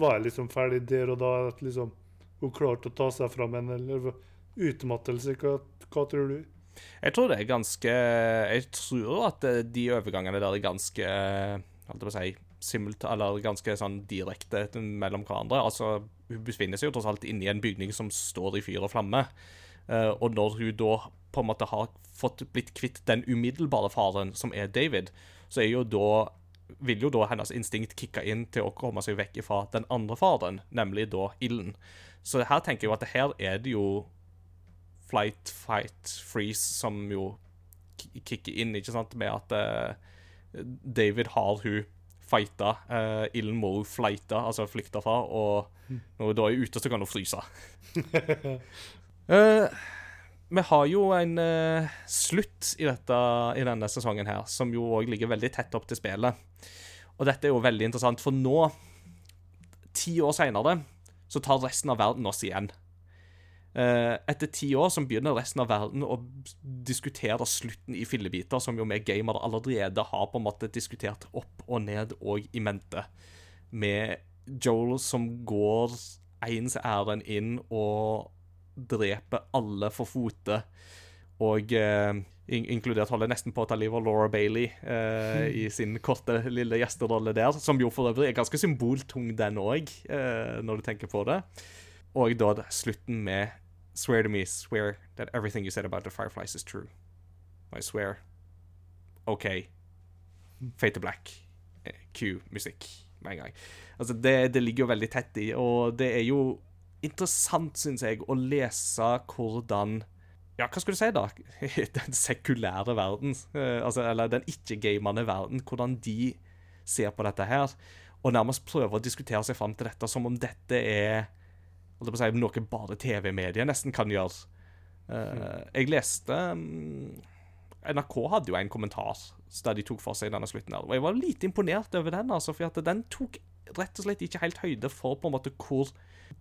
var jeg liksom ferdig der og da? At liksom hun klarte å ta seg fram en eller utmattelse? Hva, hva tror du? Jeg tror det er ganske Jeg tror at eh, de overgangene der er ganske eh, Holdt jeg på å si simult, Eller ganske sånn direkte mellom hverandre. Altså, Hun befinner seg jo tross alt inne i en bygning som står i fyr og flamme. Eh, og når hun da på en måte har fått blitt kvitt den umiddelbare faren, som er David, så er jo da vil jo da hennes instinkt kicke inn til å komme seg vekk fra den andre faren, nemlig da ilden. Så her tenker jeg jo at her er det jo flight, fight, freeze, som jo kicker inn, ikke sant, med at uh, David har hun fighta. Uh, Ilden må hun flighte, altså flykte fra, og når hun da er ute, så kan hun fryse. Eh, vi har jo en uh, slutt i, dette, i denne sesongen her, som jo òg ligger veldig tett opp til spillet. Og dette er jo veldig interessant, for nå, ti år seinere, så tar resten av verden oss igjen. Uh, etter ti år så begynner resten av verden å diskutere slutten i fillebiter, som jo vi gamere allerede har på en måte diskutert opp og ned og i mente. Med Joel som går ens ærend inn og dreper alle for fote. Og eh, in inkludert holder nesten på å ta livet av Laura Bailey eh, i sin korte, lille gjesterolle der. Som jo for øvrig er ganske symboltung, den òg, eh, når du tenker på det. Og da slutten med Swear to me, swear that everything you said about the Fireflies is true. I swear. OK. Fate to black. Eh, Q musikk med en gang. Altså, det, det ligger jo veldig tett i, og det er jo interessant, syns jeg, å lese hvordan ja, hva skulle du si, da? Den sekulære verden, eh, altså, eller den ikke-gamende verden, hvordan de ser på dette her, og nærmest prøver å diskutere seg fram til dette som om dette er si, noe bare TV-mediet nesten kan gjøre. Eh, jeg leste mm, NRK hadde jo en kommentar der de tok for seg denne slutten. her, og Jeg var lite imponert over den, altså, for at den tok rett og slett ikke helt høyde for på en måte hvor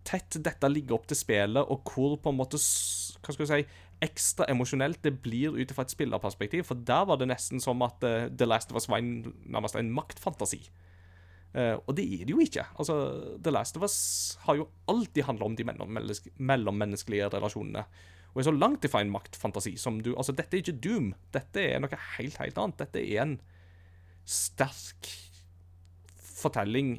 tett dette ligger opp til spillet, og hvor på en måte hva skal jeg si, ekstra emosjonelt det blir ut fra et spillerperspektiv. For der var det nesten som at uh, The Last of Us var en, nærmest en maktfantasi. Uh, og det er det jo ikke. Altså, The Last of Us har jo alltid handla om de mellommenneske- mellommenneskelige relasjonene. Og er så langt ifra en maktfantasi som du Altså, dette er ikke Doom. Dette er noe helt, helt annet. Dette er en sterk fortelling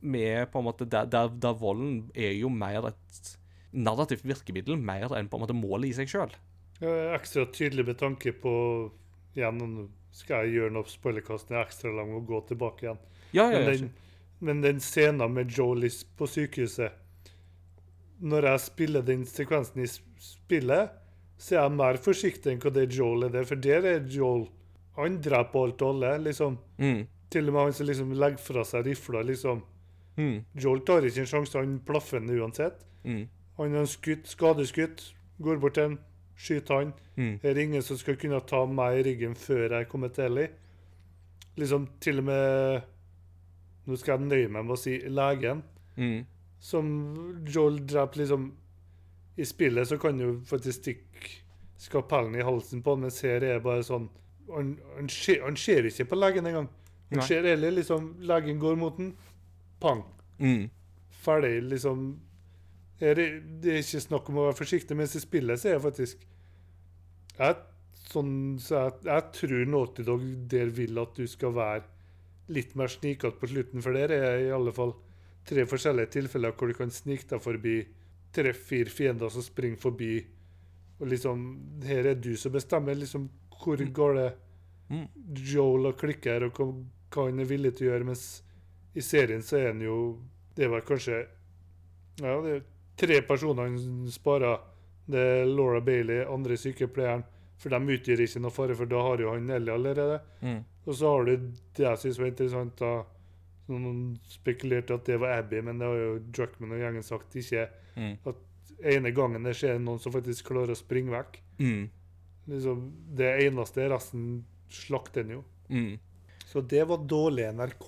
med på en måte Der, der, der volden er jo mer et narrativt virkemiddel, mer enn på en måte målet i seg sjøl. Er ekstra tydelig med tanke på igjen, skal jeg gjøre noe spoilerkast, den er ekstra lang og gå tilbake igjen. Ja, ja, Men den, men den scenen med Joel på sykehuset Når jeg spiller den sekvensen i spillet, så er jeg mer forsiktig enn hva det Joel er der. For der er Joel Han dreper alt og alle. liksom. Mm. Til og med han som liksom legger fra seg rifla. liksom. Mm. Joel tar ikke en sjanse, han plaffer den uansett. Mm. Han har skutt, skadeskutt, går bort til ham, skyter han. Mm. Her er ingen som skal kunne ta meg i ryggen før jeg kommer til Ellie. Liksom til og med Nå skal jeg nøye meg med å si legen, Mm. som Joel dreper liksom I spillet så kan du faktisk stikke skapellen i halsen på han, mens her er det bare sånn Han, han, ser, han ser ikke på legen engang. Han Nei. ser heller liksom Legen går mot den. Pang. Mm. Ferdig, liksom. Er, det er ikke snakk om å være forsiktig, mens i spillet så er jeg faktisk jeg, sånn, så jeg, jeg tror Naughty Dog der vil at du skal være litt mer snikete på slutten, for der er i alle fall tre forskjellige tilfeller hvor du kan snike deg forbi tre-fire fiender som springer forbi. Og liksom, her er du som bestemmer liksom hvor går det Mm. Joel og klikker, og hva han er villig til å gjøre. Mens i serien så er han jo Det var kanskje ja, det er tre personer han sparer. Det er Laura Bailey, andre sykepleieren. For de utgjør ikke noe fare, for da har jo han Nelly allerede. Mm. Og så har du det jeg syns var interessant, da Noen spekulerte at det var Abby, men det har jo Druckman og gjengen sagt ikke. Mm. At ene gangen det skjer noen som faktisk klarer å springe vekk. Mm. Liksom, det eneste, resten slakter en jo. Mm. Så det var dårlig NRK.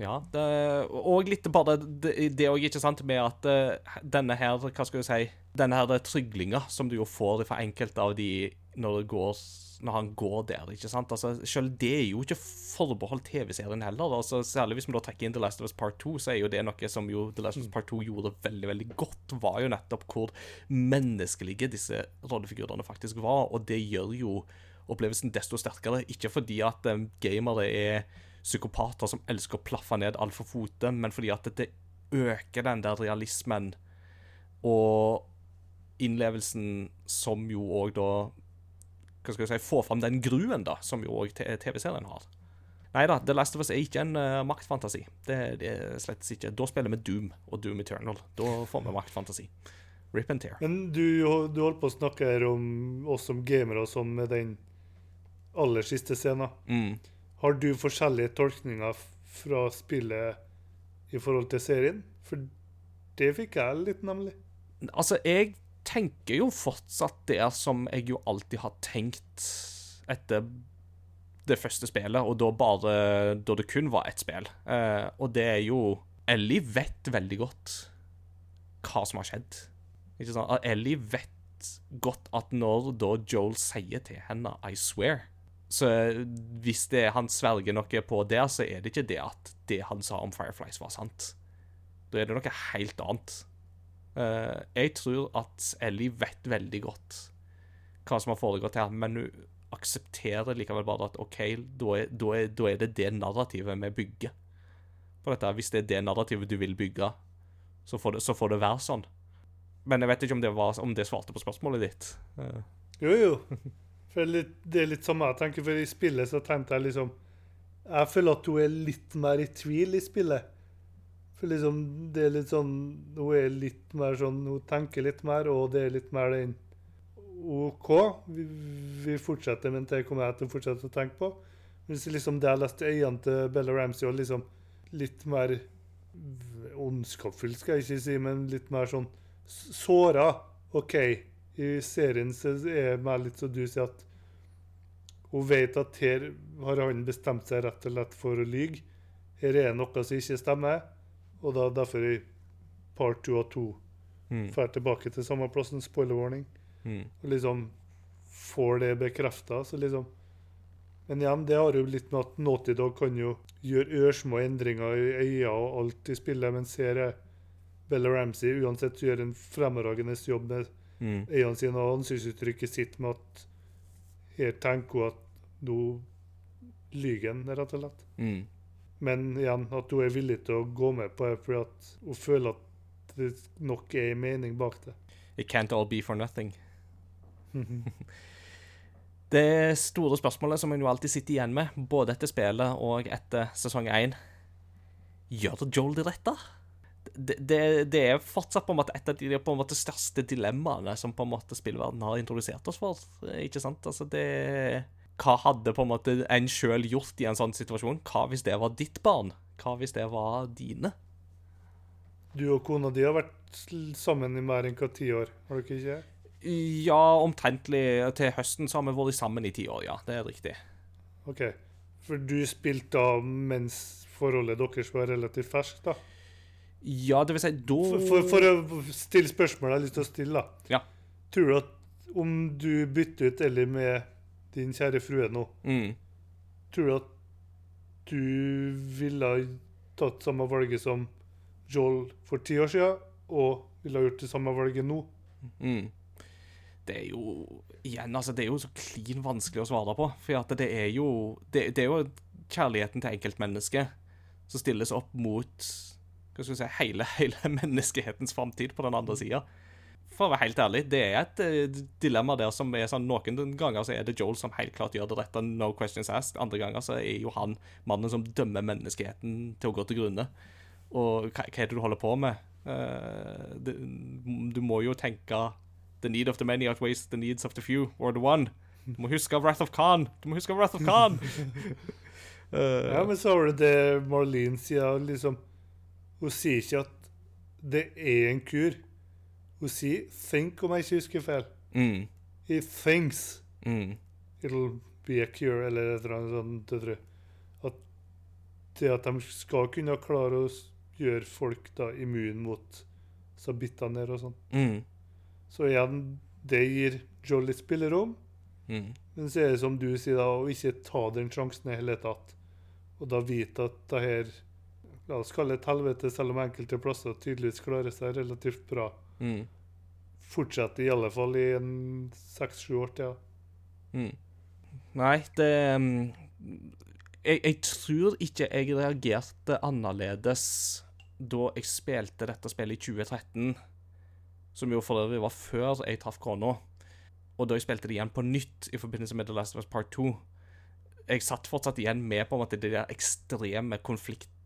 Ja, det, og litt bare det òg, ikke sant, med at eh, denne her, hva skal du si Denne her tryglinga som du jo får fra enkelte av de når, det går, når han går der, ikke sant. Altså, Selv det er jo ikke forbeholdt TV-serien heller. altså Særlig hvis vi da trekker inn The Last of Us Part 2, så er jo det noe som jo The Last of Us Part 2 gjorde veldig veldig godt, var jo nettopp hvor menneskelige disse rollefigurene faktisk var. Og det gjør jo opplevelsen desto sterkere. Ikke fordi at um, gamere er psykopater som elsker å plaffe ned alt for fote, men fordi at det øker den der realismen og innlevelsen som jo òg da Hva skal jeg si Får fram den gruen da, som jo òg TV-serien har. Nei da, The Last of Us er ikke en uh, maktfantasi. Det, det er slett ikke. Da spiller vi Doom og Doom Eternal. Da får vi maktfantasi. Rip and tear. Men du, du holdt på å snakke her om oss som gamere sånn med den aller siste scenen. Mm. Har du forskjellige tolkninger fra spillet i forhold til serien? For det fikk jeg litt, nemlig. Altså, jeg tenker jo fortsatt det som jeg jo alltid har tenkt etter det første spillet, og da bare da det kun var ett spill. Eh, og det er jo Ellie vet veldig godt hva som har skjedd. Ikke sant? Ellie vet godt at når da Joel sier til henne 'I swear', så hvis det er han sverger noe på der, så er det ikke det at det han sa om Fireflies, var sant. Da er det noe helt annet. Uh, jeg tror at Ellie vet veldig godt hva som har foregått her, men hun aksepterer likevel bare at OK, da er, da er, da er det det narrativet vi bygger på dette. Hvis det er det narrativet du vil bygge, så får det, så får det være sånn. Men jeg vet ikke om det, var, om det svarte på spørsmålet ditt. Uh. Jo, jo. For litt, det er litt samme jeg tenker, for i spillet så tenkte jeg liksom Jeg føler at hun er litt mer i tvil i spillet. For liksom, det er litt sånn Hun er litt mer sånn Hun tenker litt mer, og det er litt mer den OK, vi, vi fortsetter, men det kommer jeg til å fortsette å tenke på. Mens liksom det jeg leste i øynene til Bella Ramsey, og liksom litt mer ondskapsfull, skal jeg ikke si, men litt mer sånn såra. OK, i serien så er det mer litt så du sier, at hun vet at her har han bestemt seg rett og slett for å lyge. Her er noe som ikke stemmer, og da derfor i part two av to mm, drar tilbake til samme plassen, spoiler warning, mm, og liksom får det bekrefta. Så liksom Men igjen, det har jo litt med at Naughty Dog kan jo gjøre ørsmå endringer i øya og alt i spillet, mens her er Bella Ramsey uansett gjør en fremragende jobb med mm, I hans ansiktsuttrykket sitt med at her tenker hun at nå lyver han, rett og slett. mm. Men igjen, at hun er villig til å gå med på det fordi at hun føler at det nok er en mening bak det. It can't all be for nothing. Det store spørsmålet som en jo alltid sitter igjen med, både etter spillet og etter sesong 1 Gjør Joel det rette? Det, det, det er fortsatt på en måte et av de på en måte største dilemmaene som på en måte spillverdenen har introdusert oss for. Ikke sant? Altså det Hva hadde på en måte en sjøl gjort i en sånn situasjon? Hva hvis det var ditt barn? Hva hvis det var dine? Du og kona di har vært sammen i mer enn hva ti år, har dere ikke? Ja, omtrentlig til høsten så har vi vært sammen i ti år, ja. Det er riktig. OK. For du spilte da mens forholdet deres var relativt ferskt, da? Ja, det vil si, da For, for, for å stille spørsmål jeg har lyst til å stille, da. Ja. Tror du at om du bytter ut Ellie med din kjære frue nå, mm. tror du at du ville tatt samme valget som Joel for ti år siden, og ville gjort det samme valget nå? Mm. Det er jo Igjen, altså, det er jo så klin vanskelig å svare på. For at det er jo Det, det er jo kjærligheten til enkeltmennesket som stilles opp mot hva skal vi si, hele, hele menneskehetens framtid på den andre sida. For å være helt ærlig, det er et eh, dilemma der som er sånn Noen ganger så er det Joel som helt klart gjør det rette, no questions asked. Andre ganger så er jo han mannen som dømmer menneskeheten til å gå til grunne. Og hva, hva er det du holder på med? Uh, det, du må jo tenke The need of the many outweighs the needs of the few, or the one. Du må huske Wrath of Khan! Du må huske Wrath of Khan! uh, Ja, men så var det det Marlene sier, liksom Hun sier ikke at det er en kur. Hun sier 'think', om jeg ikke husker feil. mm, He thinks mm, it'll be a cure, eller et eller annet sånt. tror jeg. At det at de skal kunne klare å gjøre folk da immun mot der og sånn. mm, Så igjen, det gir jolly litt spillerom. mm. Men så er det som du sier, da, å ikke ta den sjansen i hele tatt. Og da vite at det her La oss kalle det et helvete, selv om enkelte plasser tydeligvis klarer seg relativt bra. Mm, Fortsetter i alle fall i en seks-sju år til. mm. Nei, det mm, jeg, jeg tror ikke jeg reagerte annerledes da jeg spilte dette spillet i 2013, som jo for øvrig var før jeg traff kona, og da jeg spilte det igjen på nytt i forbindelse med The Last of Us Part 2. Jeg satt fortsatt igjen med på en måte de der ekstreme konflikt, eh,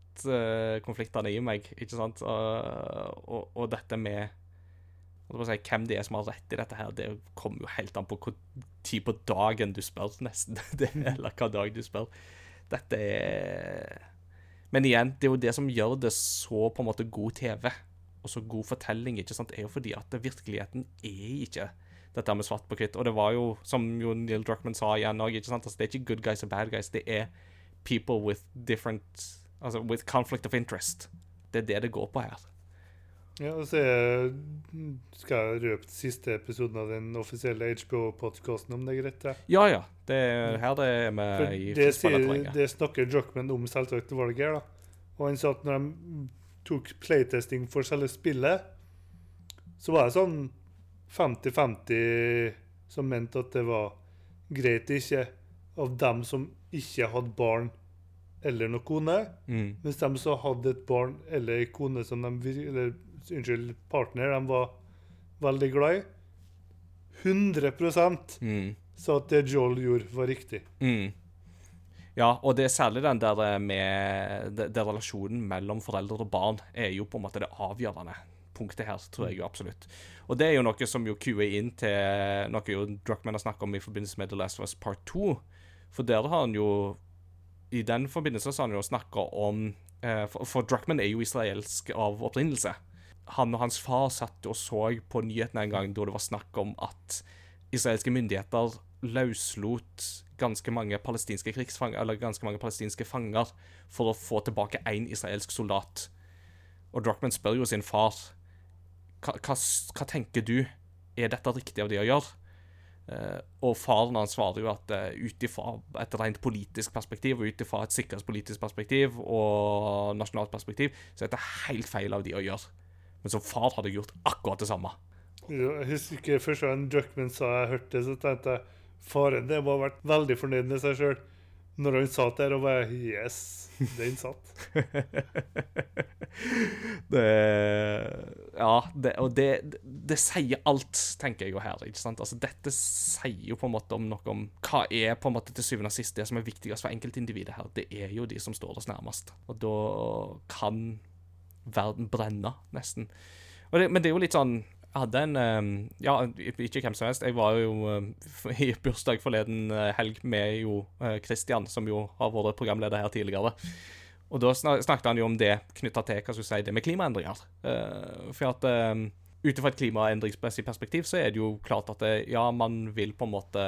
konfliktene i meg, ikke sant? Og, og, og dette med si, hvem det er som har rett i dette her, det kommer jo helt an på hvor tid på dagen du spør, nesten. Det, eller hva dag du spør. Dette er Men igjen, det er jo det som gjør det så på en måte god TV, og så god fortelling, ikke sant, er jo fordi at virkeligheten er ikke dette med svart på hvitt. Og det var jo, som jo Neil Druckmann sa igjen òg, altså, det er ikke good guys og bad guys, det er people with different Altså with conflict of interest. Det er det det går på her. Ja, og så skal jeg røpe siste episoden av den offisielle HBO-podkasten, om det er greit? Ja, Ja, ja. Det er her det er med i det, sier, det snakker Druckmann om selvsagt valget her, da. Og han sa at når de tok playtesting for selve spillet, så var det sånn 50-50 som mente at det var greit ikke av dem som ikke hadde barn eller noen kone, Mm. mens de så hadde et barn eller en kone som de eller, unnskyld, partner de var veldig glad i, 100 Mm. sa at det Joel gjorde, var riktig. Mm. Ja, og det er særlig den der med det, det relasjonen mellom foreldre og barn er jo på en måte det avgjørende punktet her, tror jeg jo absolutt. Og det er jo noe som jo kuer inn til noe jo Druckmann har snakket om i forbindelse med The Last of Us Part 2. For der har han jo I den forbindelse så har han jo snakka om eh, for, for Druckmann er jo israelsk av opprinnelse. Han og hans far satt og så på nyhetene en gang da det var snakk om at israelske myndigheter løslot ganske mange palestinske krigsfanger, eller ganske mange palestinske fanger for å få tilbake én israelsk soldat. Og Druckmann spør jo sin far hva, hva, hva tenker du, er dette riktig av de å gjøre? Eh, og faren hans svarer jo at uh, ut ifra et rent politisk perspektiv, og ut ifra et sikkerhetspolitisk perspektiv og nasjonalt perspektiv, så er det helt feil av de å gjøre. Men som far hadde gjort akkurat det samme. Jeg husker ikke første gang Druckmann sa jeg hørte det, så tenkte jeg faren det må ha vært veldig fornøyd med seg sjøl. Når han satt der og bare Yes, den satt. det Ja, det, og det, det, det sier alt, tenker jeg jo her. ikke sant? Altså, Dette sier jo på en måte om noe om hva er på en måte til syvende og sist det som er viktigst for enkeltindividet her. Det er jo de som står oss nærmest. Og da kan verden brenne, nesten. Det, men det er jo litt sånn hadde en eh, Ja, ikke hvem som helst. Jeg var jo eh, i bursdag forleden eh, helg med jo eh, Christian, som jo har vært programleder her tidligere. Og da snakket han jo om det knytta til hva skal si, det med klimaendringer. Eh, for at uh, ut ifra et klimaendringsmessig perspektiv så er det jo klart at det, ja, man vil på en måte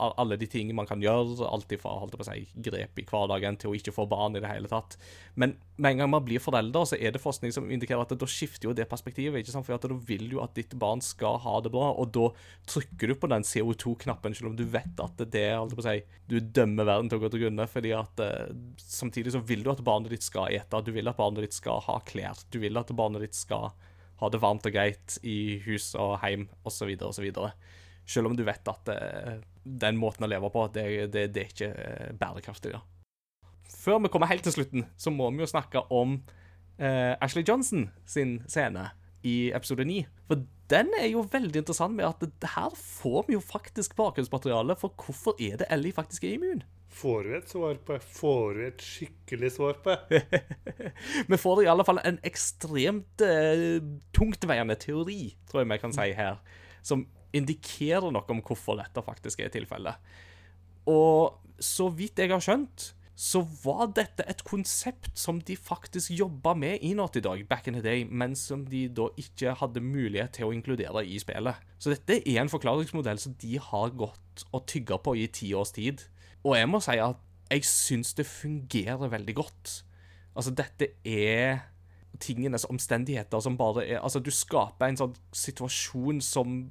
Alle de tingene man kan gjøre, alt ifra holdt på å si, grep i hverdagen til å ikke få barn i det hele tatt. Men med en gang man blir forelder, så er det forskning som indikerer at da skifter jo det perspektivet. ikke sant? For da vil du at ditt barn skal ha det bra, og da trykker du på den CO2-knappen, selv om du vet at det er holdt på å si, Du dømmer verden til å gå til grunne, fordi at eh, samtidig så vil du at barnet ditt skal ete, du vil at barnet ditt skal ha klær, du vil at barnet ditt skal ha det varmt og greit i hus og hjem osv., osv. Selv om du vet at eh, den måten å leve på, det, det, det er ikke eh, bærekraftig. da. Før vi kommer helt til slutten, så må vi jo snakke om eh, Ashley Johnson sin scene i episode 9. For den er jo veldig interessant med at her får vi jo faktisk bakgrunnsmateriale for hvorfor er det Ellie faktisk er immun. Får vi et svar på det? Får vi et skikkelig svar på det? Vi får i alle fall en ekstremt eh, tungtveiende teori, tror jeg vi kan si her, som indikerer noe om hvorfor dette faktisk er tilfellet. Og så vidt jeg har skjønt, så var dette et konsept som de faktisk jobba med i Naughty Dog back in the day, men som de da ikke hadde mulighet til å inkludere i spillet. Så dette er en forklaringsmodell som de har gått og tygga på i ti års tid. Og jeg må si at jeg syns det fungerer veldig godt. Altså, dette er tingenes omstendigheter som bare er Altså, du skaper en sånn situasjon som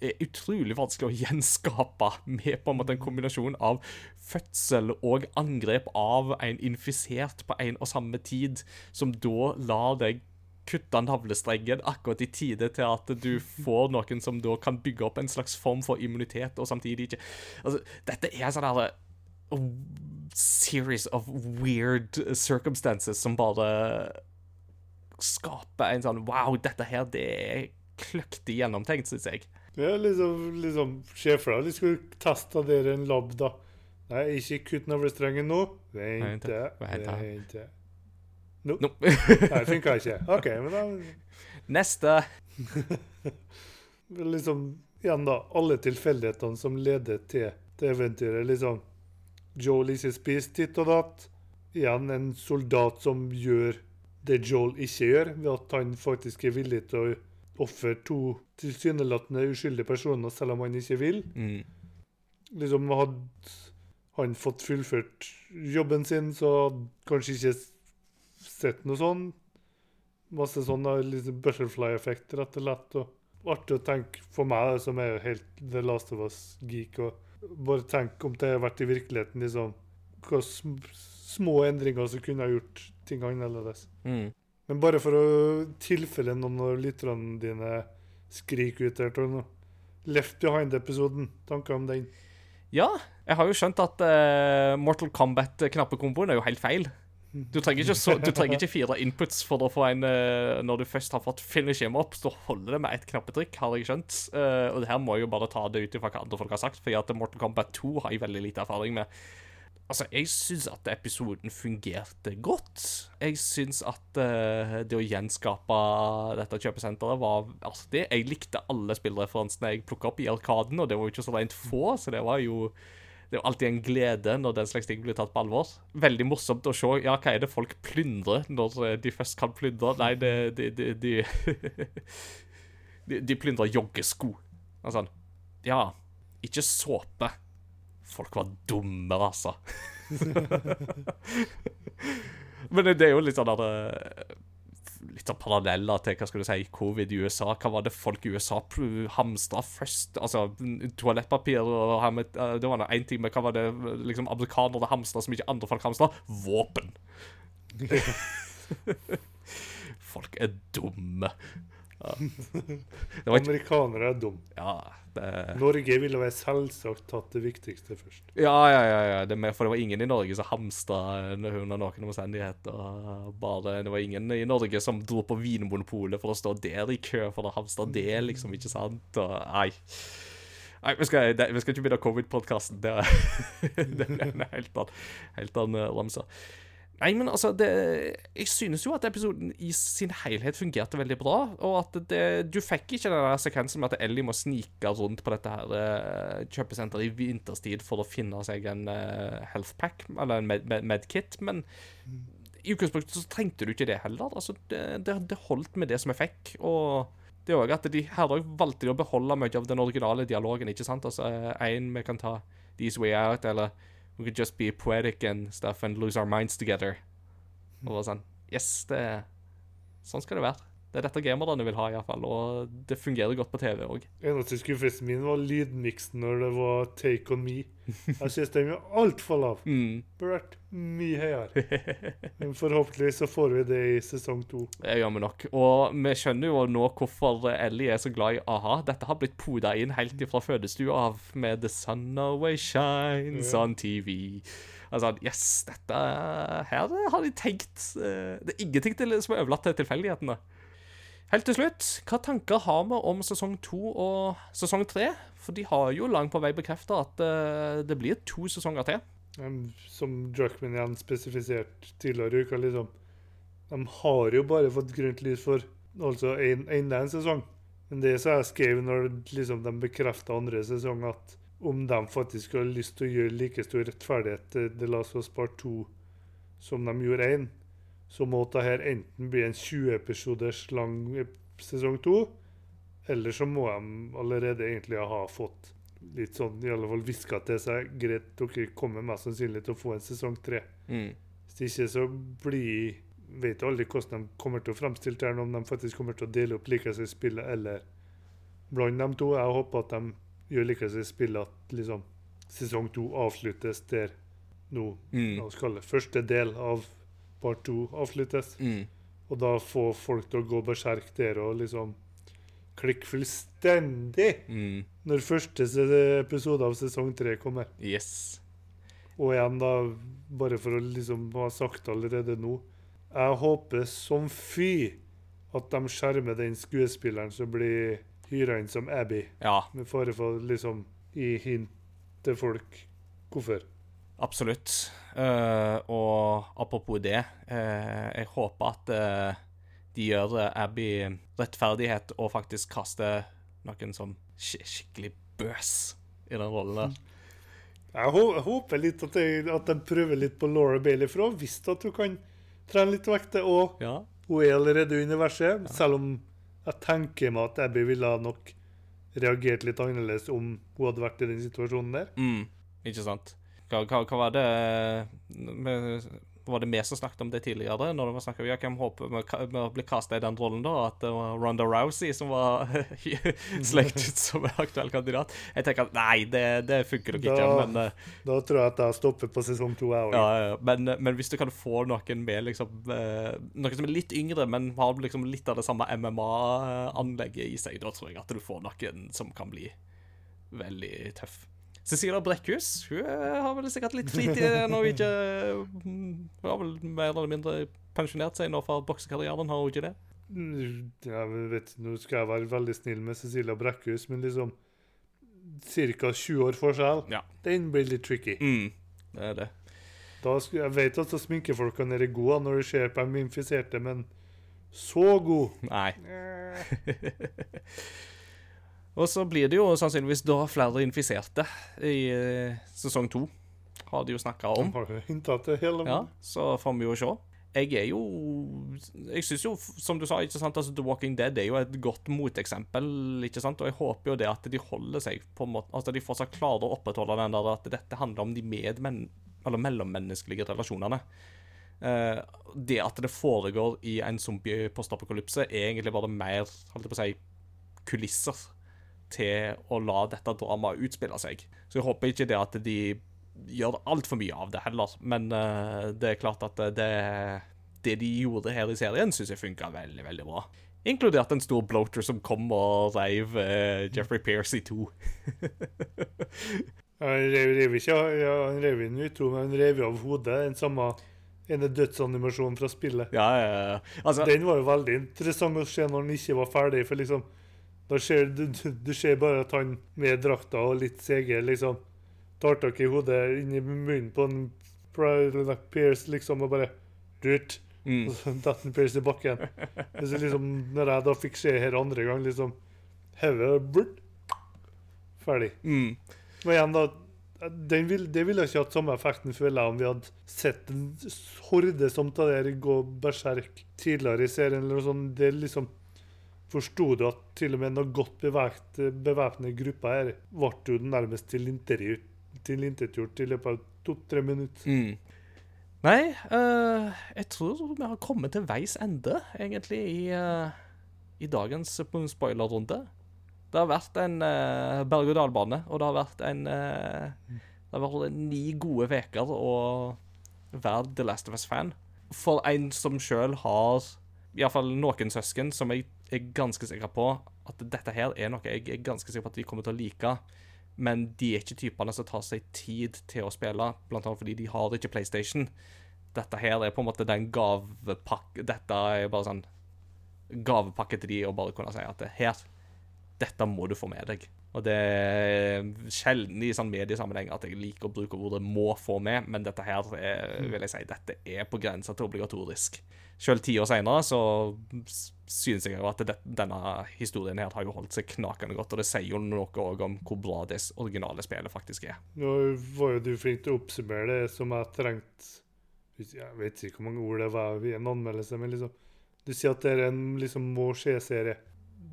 er utrolig vanskelig å gjenskape med på en måte en kombinasjon av fødsel og angrep av en infisert på en og samme tid, som da lar deg kutte navlestrengen akkurat i tide til at du får noen som da kan bygge opp en slags form for immunitet, og samtidig ikke Altså, dette er sånn herre series of weird circumstances som bare skaper en sånn Wow, dette her, det er kløktig gjennomtenkt, syns jeg. Ja, liksom, liksom Sjefer de skulle testa dere en lab, da. Nei, ikke kutt navlestrengen nå. Vent, vent, vent. Vente. No. No. Nei, funka ikke. OK, men da Neste. Liksom, igjen da, alle tilfeldighetene som leder til det eventyret. Liksom, Joel ikke spist titt og datt. Igjen en soldat som gjør det Joel ikke gjør, ved at han faktisk er villig til å ofre to tilsynelatende uskyldige personer, selv om han ikke vil. Mm. Liksom Hadde han fått fullført jobben sin, så hadde kanskje ikke sett noe sånn. Masse sånne liksom butterfly-effekter rett og slett. Og artig å tenke for meg, som er helt The Last of Us-geek. og Bare tenk om det har vært i virkeligheten, liksom. Hva sm små endringer som kunne ha gjort ting annerledes. Mm. Men bare for å tilfelle noen av lytterne dine skriker ut her. Left Behind-episoden, tanker om den? Ja, jeg har jo skjønt at uh, Mortal Kombat-knappekomboen er jo helt feil. Du trenger, ikke så, du trenger ikke fire inputs for å få en eh, Når du først har fått finish him opp, så holder det med ett knappetrykk, har jeg skjønt. Eh, og det her må jeg jo bare ta det ut ifra hva andre folk har sagt, fordi at Mortal Kombat 2 har jeg veldig lite erfaring med. Altså, jeg syns at episoden fungerte godt. Jeg syns at uh, det å gjenskape dette kjøpesenteret var artig. Jeg likte alle spillreferansene jeg plukka opp i Arkaden, og det var jo ikke så rent få, så det var jo det er jo alltid en glede når den slags ting blir tatt på alvor. Veldig morsomt å se ja, hva er det folk plyndrer når eh, de først kan plyndre. Nei, det, de, de, de, de, plyndrer joggesko. Altså, ja, ikke såpe. Folk var dumme, altså. Men det er jo litt sånn at eh, Litt sånn paralleller til hva skal du si, covid i USA. Hva var det folk i USA hamstra først? Altså, toalettpapir og hermet, eh, Det var én ting, men hva var det liksom amerikanere hamstra som ikke andre folk hamstra? Våpen. folk er dumme. Ja. Ikke Amerikanere er dumme. Ja, det Norge ville være selvsagt tatt det viktigste først. Ja, ja, ja, ja. Det med, for det var ingen i Norge som hamstra under noen omstendigheter. Bare, det var ingen i Norge som dro på Vinmonopolet for å stå der i kø for å hamstre det, liksom, ikke sant? Og, nei. Nei, vi skal, det, vi skal ikke begynne covid-podkasten. Det, det blir en helt annen, helt annen eh, ramse. Nei, men altså det, Jeg synes jo at episoden i sin helhet fungerte veldig bra. Og at det, du fikk ikke den der sekvensen med at Ellie må snike rundt på dette her uh, kjøpesenteret i vinterstid for å finne seg en uh, health pack, eller en med, med, medkit. Men i utgangspunktet så trengte du ikke det heller. Altså, det, det, holdt med det som jeg fikk. Og det er også at de, her valgte de å beholde mye av den originale dialogen. ikke sant? Altså, En vi kan ta These Way Out, eller We could just be poetic and stuff and lose our minds together. Og bare sånn Yes, det Sånn skal det være. Det er dette gamerne vil ha, iallfall. Og det fungerer godt på TV òg. Eneste skuffelsen min var lydmiksen når det var Take On Me. Jeg synes den er altfor lav. Mm. Burde vært mye høyere. Men forhåpentligvis så får vi det i sesong to. Det gjør vi nok. Og vi skjønner jo nå hvorfor Ellie er så glad i a-ha. Dette har blitt poda inn helt fra fødestua av med The Sun Always Shines yeah. on TV. Altså, yes, dette Her har de tenkt eh, Det er ingenting som er overlatt til tilfeldighetene. Helt til slutt, hva tanker har vi om sesong to og sesong tre? For de har jo langt på vei bekrefta at uh, det blir to sesonger til. Um, Som Druckmann igjen spesifiserte tidligere i uka, liksom. De har jo bare fått grønt lys for altså en, enda en sesong. Men det som jeg skrev når liksom, de bekrefta andre sesong, at om de faktisk har lyst til å gjøre like stor rettferdighet til The Last of Us Part 2 som de gjorde én, så må dette enten bli en 20 episoders lang ep- sesong 2, eller så må de allerede egentlig ha fått litt sånn, i alle fall hviska til seg greit, dere kommer mest sannsynlig til å få en sesong 3. Mm. Hvis ikke så blir Vet aldri hvordan de kommer til å fremstille det, om de faktisk kommer til å dele opp like spillet eller blande dem to. Jeg håper at de gjør like spillet at liksom sesong to avsluttes der nå. Mm. La oss kalle det første del av part to avsluttes. Mm. Og da få folk til å gå berserk der og liksom klikke fullstendig Mm. når første episode av sesong tre kommer. Yes. Og igjen, da, bare for å liksom ha sagt allerede nå Jeg håper som fy at de skjermer den skuespilleren som blir hyra inn som Abby, Ja, med fare for liksom i hint til folk hvorfor. Absolutt. Eh, og apropos det, uh, jeg håper at uh, de gjør Abby rettferdighet og faktisk kaster noen som sk skikkelig bøs i den rollen der. Jeg, håper litt at jeg, at de prøver litt på Laura Bailey, for hun har visst at hun kan trene litt vekter, og Ja. hun er allerede i universet. Selv om jeg tenker meg at Abby ville nok reagert litt annerledes om hun hadde vært i den situasjonen der. Mm, ikke sant. Hva, hva, hva var det med, Var det vi som snakket om det tidligere? Når det var snakket om ja, hvem håper med, blir casta i den rollen, da? At det var Ronda Rousey som var slekt ut som aktuell kandidat? Jeg tenker at nei, det, det funker nok ikke. Da- Men, eh, Da tror jeg at jeg stopper på sesong to, ja, ja, men, men hvis du kan få noen med liksom eh, Noen som er litt yngre, men har liksom litt av det samme MMA-anlegget i seg, da tror jeg at du får noen som kan bli veldig tøff. Cecilia Brekkhus hun eh, har vel sikkert litt fritid når hun ikke mm, Hun har vel mer eller mindre pensjonert seg nå fra boksekarrieren, har hun ikke det? Jeg vet, nå skal jeg være veldig snill med Cecilia Brekkhus, men liksom Ca. 20 år forskjell, Ja. den blir litt tricky. Mm, det er det. Skulle, jeg vet at sminkefolk er gode når de ser på de infiserte, men så god Nei. Og så blir det jo sannsynligvis da flere infiserte i eh, sesong to. Har de jo snakka om. Hele Ja, så får vi jo se. Jeg er jo Jeg syns jo, som du sa, ikke sant, altså The Walking Dead er jo et godt moteksempel. ikke sant, Og jeg håper jo det at de holder seg på en måte Altså de fortsatt klarer å opprettholde den der at dette handler om de medmenn... Eller mellommenneskelige relasjonene. Eh, det at det foregår i en zombie-postapokalypse, er egentlig bare mer holdt jeg på å si, kulisser til å la dette dramaet utspille seg. Så jeg håper ikke det at de gjør altfor mye av det heller. Men uh, det er klart at det, det de gjorde her i serien, syns jeg funka veldig, veldig bra. Inkludert en stor bloater som kom og reiv uh, Jeffrey Pearce i to. Han rev, rev ikke ja, han rev inn i to, men han rev av hodet. Den samme ene dødsanimasjonen fra spillet. Ja, ja, ja. Altså, Den var jo veldig interessant å se når den ikke var ferdig, for liksom Da skjer du, du, du ser bare at han med drakta og litt CG liksom tar tak i hodet inni munnen på en Pierce liksom og bare Dyrt. mm, Og så detter en Pierce i bakken. Så liksom, når jeg da fikk se her andre gang, liksom Hodet. Ferdig. mm. Men igjen, da den vil, Det ville ikke hatt samme effekten, føler jeg, om vi hadde sett en horde som tar der gå berserk tidligere i serien. eller noe sånt. Det er liksom Forsto du at til og med noen godt bevæpt, gruppa her ble jo nærmest tilintetgjort til i løpet av to-tre minutter? Mm. Nei, uh, jeg tror vi har kommet til veis ende, egentlig, i, uh, i dagens spoilerrunde. Det har vært en uh, berg-og-dal-bane, og det har vært en eh, Det har vært ni gode uker å være The Last of Us-fan. For en som sjøl har iallfall noen søsken som jeg er ganske sikker på at dette her er noe jeg er ganske sikker på at de kommer til å like. Men de er ikke typene som tar seg tid til å spille, annet fordi de har ikke PlayStation. Dette her er på en måte den gavepakke Dette er bare sånn gavepakke til de å bare kunne si at her, dette må du få med deg. Og det er sjelden i sånn mediesammenheng at jeg liker å bruke ordet 'må få med', men dette her er, vil jeg si, dette er på grensa til obligatorisk. Selv ti år seinere så synes jeg at det, denne historien her har jo holdt seg knakende godt, og det sier jo noe òg om hvor bra det originale spillet faktisk er. Nå var jo du flink til å oppsummere det som jeg trengte Jeg vet ikke hvor mange ord det var i en anmeldelse, men liksom Du sier at det er en liksom må skje-serie.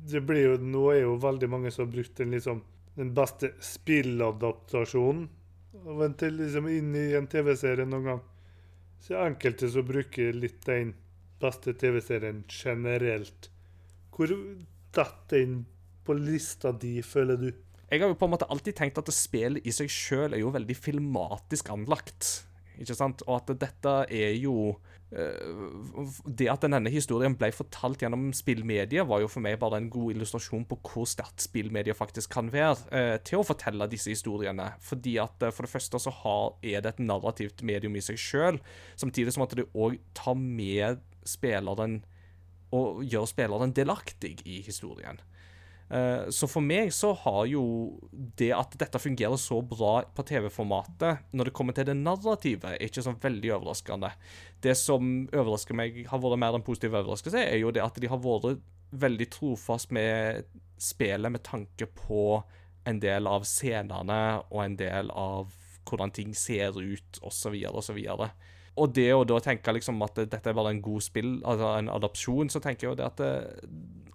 Det blir jo, Nå er jo veldig mange som har brukt den liksom den beste spilladaptasjonen av en til, liksom inn i en TV-serie noen gang. Så enkelte som bruker litt den beste TV-serien generelt. Hvor datt den på lista di, føler du? Jeg har jo på en måte alltid tenkt at spillet i seg sjøl er jo veldig filmatisk anlagt. Ikke sant? Og at dette er jo eh, Det at denne historien ble fortalt gjennom spillmedier, var jo for meg bare en god illustrasjon på hvor sterkt spillmediet faktisk kan være eh, til å fortelle disse historiene. Fordi at eh, for det første så er det et narrativt medium i seg sjøl, samtidig som at det òg tar med spilleren og gjør spilleren delaktig i historien. Eh, Så for meg så har jo det at dette fungerer så bra på TV-formatet, når det kommer til det narrativet, er ikke så veldig overraskende. Det som overrasker meg, har vært mer enn positiv overraskelse, er jo det at de har vært veldig trofast med spillet med tanke på en del av scenene og en del av hvordan ting ser ut, osv., osv. Og det å da tenke liksom at dette er bare en god spill, altså en adopsjon, så tenker jeg jo det at eh,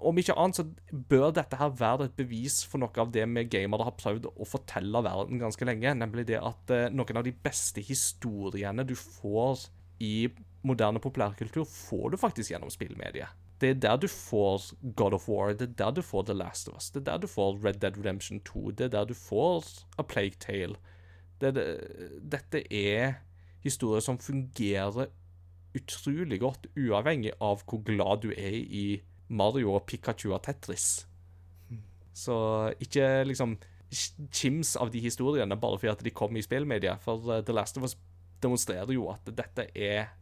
om ikke annet så bør dette her være et bevis for noe av det vi gamere har prøvd å fortelle verden ganske lenge, nemlig det at eh, noen av de beste historiene du får i moderne populærkultur, får du faktisk gjennom spillmediet. Det er der du får God of War, det er der du får The Last of Us, det er der du får Red Dead Redemption 2, det er der du får A Plague Tale. Det, det, dette er historier som fungerer utrolig godt, uavhengig av hvor glad du er i Mario og Pikachu og Tetris. Så ikke liksom kims av de historiene bare fordi at de kom i spillmedia, for eh, The Last of Us demonstrerer jo at dette er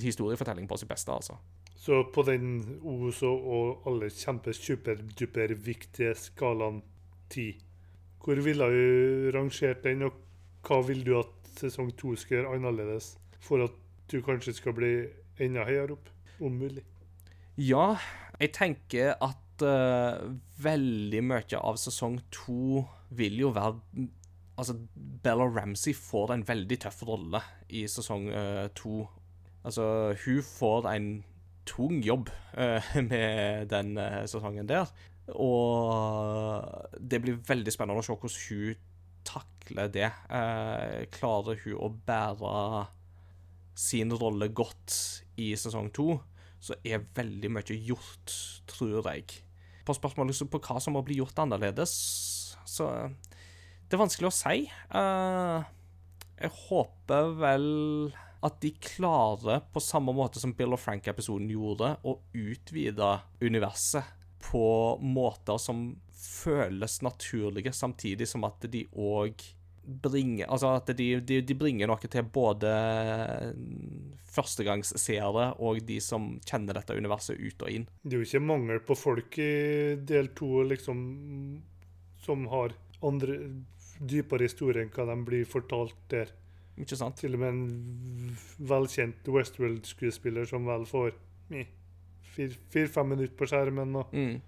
historiefortelling på sitt beste, altså. Så på den OSO og alle kjempe superduper viktige skalaen 10, hvor ville du rangert den, og hva vil du at sesong 2 skal gjøre annerledes for at du kanskje skal bli enda høyere opp, om mulig? Ja, jeg tenker at uh, veldig mye av sesong to vil jo være Altså, Bella Ramsey får en veldig tøff rolle i sesong uh, to. Altså, hun får en tung jobb uh, med den sesongen der. Og det blir veldig spennende å se hvordan hun takler det. Eh, klarer hun å bære sin rolle godt i sesong to, så er veldig mye gjort, tror jeg. På spørsmålet på hva som må bli gjort annerledes, så Det er vanskelig å si. Eh, jeg håper vel at de klarer, på samme måte som Bill og Frank-episoden gjorde, å utvide universet på måter som føles naturlige, samtidig som at de òg bringer Altså at de, de, de bringer noe til både førstegangsseere og de som kjenner dette universet ut og inn. Det er jo ikke mangel på folk i del to liksom, som har andre dypere historier enn hva de blir fortalt der. Ikke sant? Til og med en velkjent Westworld-skuespiller som vel får fire-fem minutter på skjermen, og Mm,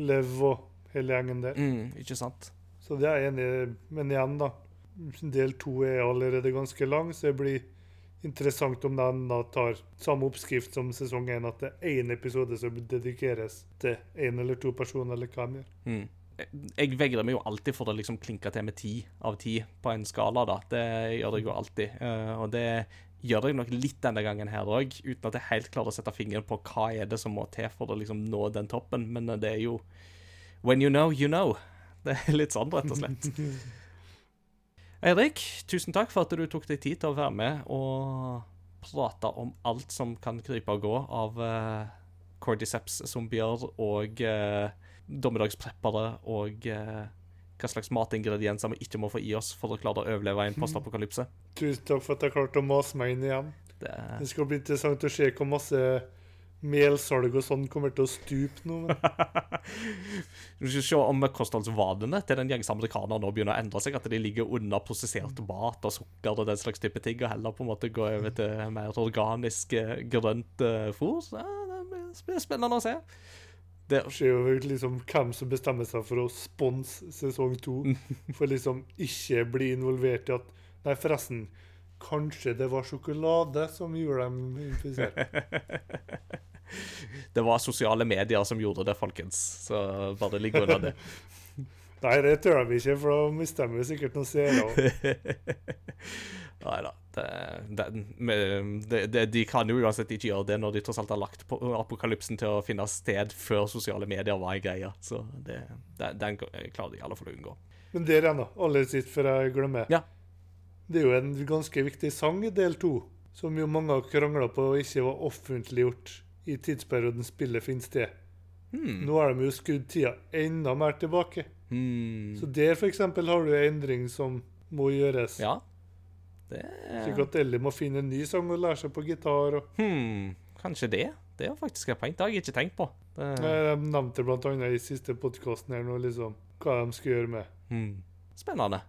Lev og hele gjengen der. mm, ikke sant? Så det er jeg enig i. Men igjen, da. Del to er allerede ganske lang, så det blir interessant om den da tar samme oppskrift som sesong én, at det er én episode som dedikeres til én eller to personer, eller hva de gjør. Mm. Jeg vegrer meg jo alltid for å liksom klinke til med ti av ti på en skala, da. Det gjør jeg jo alltid. Eh, og det gjør jeg nok litt denne gangen her òg, uten at jeg helt klarer å sette fingeren på hva er det som må til for å liksom nå den toppen. Men eh, det er jo When you know, you know. Det er litt sånn, rett og slett. Eirik, tusen takk for at du tok deg tid til å være med og prate om alt som kan krype og gå av uh, cordyceps-zombier og uh, dommedagspreppere og uh, hva slags matingredienser vi ikke må få i oss for å klare å overleve i en postapokalypse. Tusen takk for at jeg klarte å mase meg inn igjen. Det, Det skal bli interessant å se hvor masse melsalg og sånn kommer til å stupe nå. Vi skal se om kostholdsvanene til den gjengs amerikaner nå begynner å endre seg. At de ligger under prosessert mat og sukker og den slags type ting, og heller på en måte gå over til mer organisk eh, grønt eh, fôr. Så, ja, det blir spennende å se. Det, skjer jo liksom hvem som bestemmer seg for å sponse sesong to. For liksom ikke bli involvert i at Nei, forresten. Kanskje det var sjokolade som gjorde dem infisert. det var sosiale medier som gjorde det, folkens. Så bare ligg unna det. Nei, det tør vi ikke, for da mister vi sikkert noen seere. Nei da. Det, det, det, det, de kan jo uansett ikke gjøre det når de tross alt har lagt på apokalypsen til å finne sted før sosiale medier var en greie. Så det, den klarer de i alle fall å unngå. Men der igjen, da. Aller sist før jeg glemmer. Ja. Det er jo en ganske viktig sang i del to, som jo mange har krangla på og ikke var offentliggjort i tidsperioden spillet finner sted. Hmm. Nå har de jo skrudd tida enda mer tilbake. Hmm. Så der f.eks. har du en endring som må gjøres. Ja. Det Slik at Ellie må finne en ny sang og lære seg på gitar. Og hmm. Kanskje det. det er faktisk et poeng. Det har jeg ikke tenkt på. Det, Eh, De nevnte annet i siste podkasten her nå liksom hva de skal gjøre med. hmm. Spennende.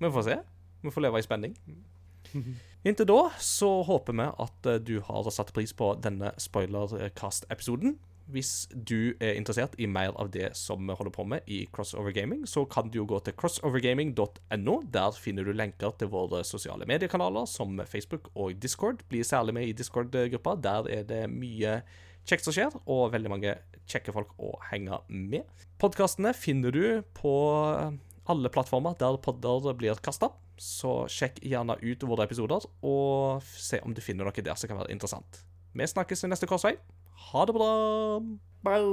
Vi får se. Vi får leve i spenning. Inntil da så håper vi at eh, du har satt pris på denne spoilercast-episoden. Hvis du er interessert i mer av det som vi holder på med i Crossover Gaming, så kan du jo gå til crossovergaming.no. Der finner du lenker til våre sosiale mediekanaler som Facebook og Discord. Bli særlig med i Discord-gruppa. Der er det mye kjekt som skjer, og veldig mange kjekke folk å henge med. Podkastene finner du på alle plattformer der podder blir kasta. Så sjekk gjerne ut våre episoder, og se om du finner noe der som kan være interessant. Vi snakkes i neste korsvei. Ha det bra! Bye.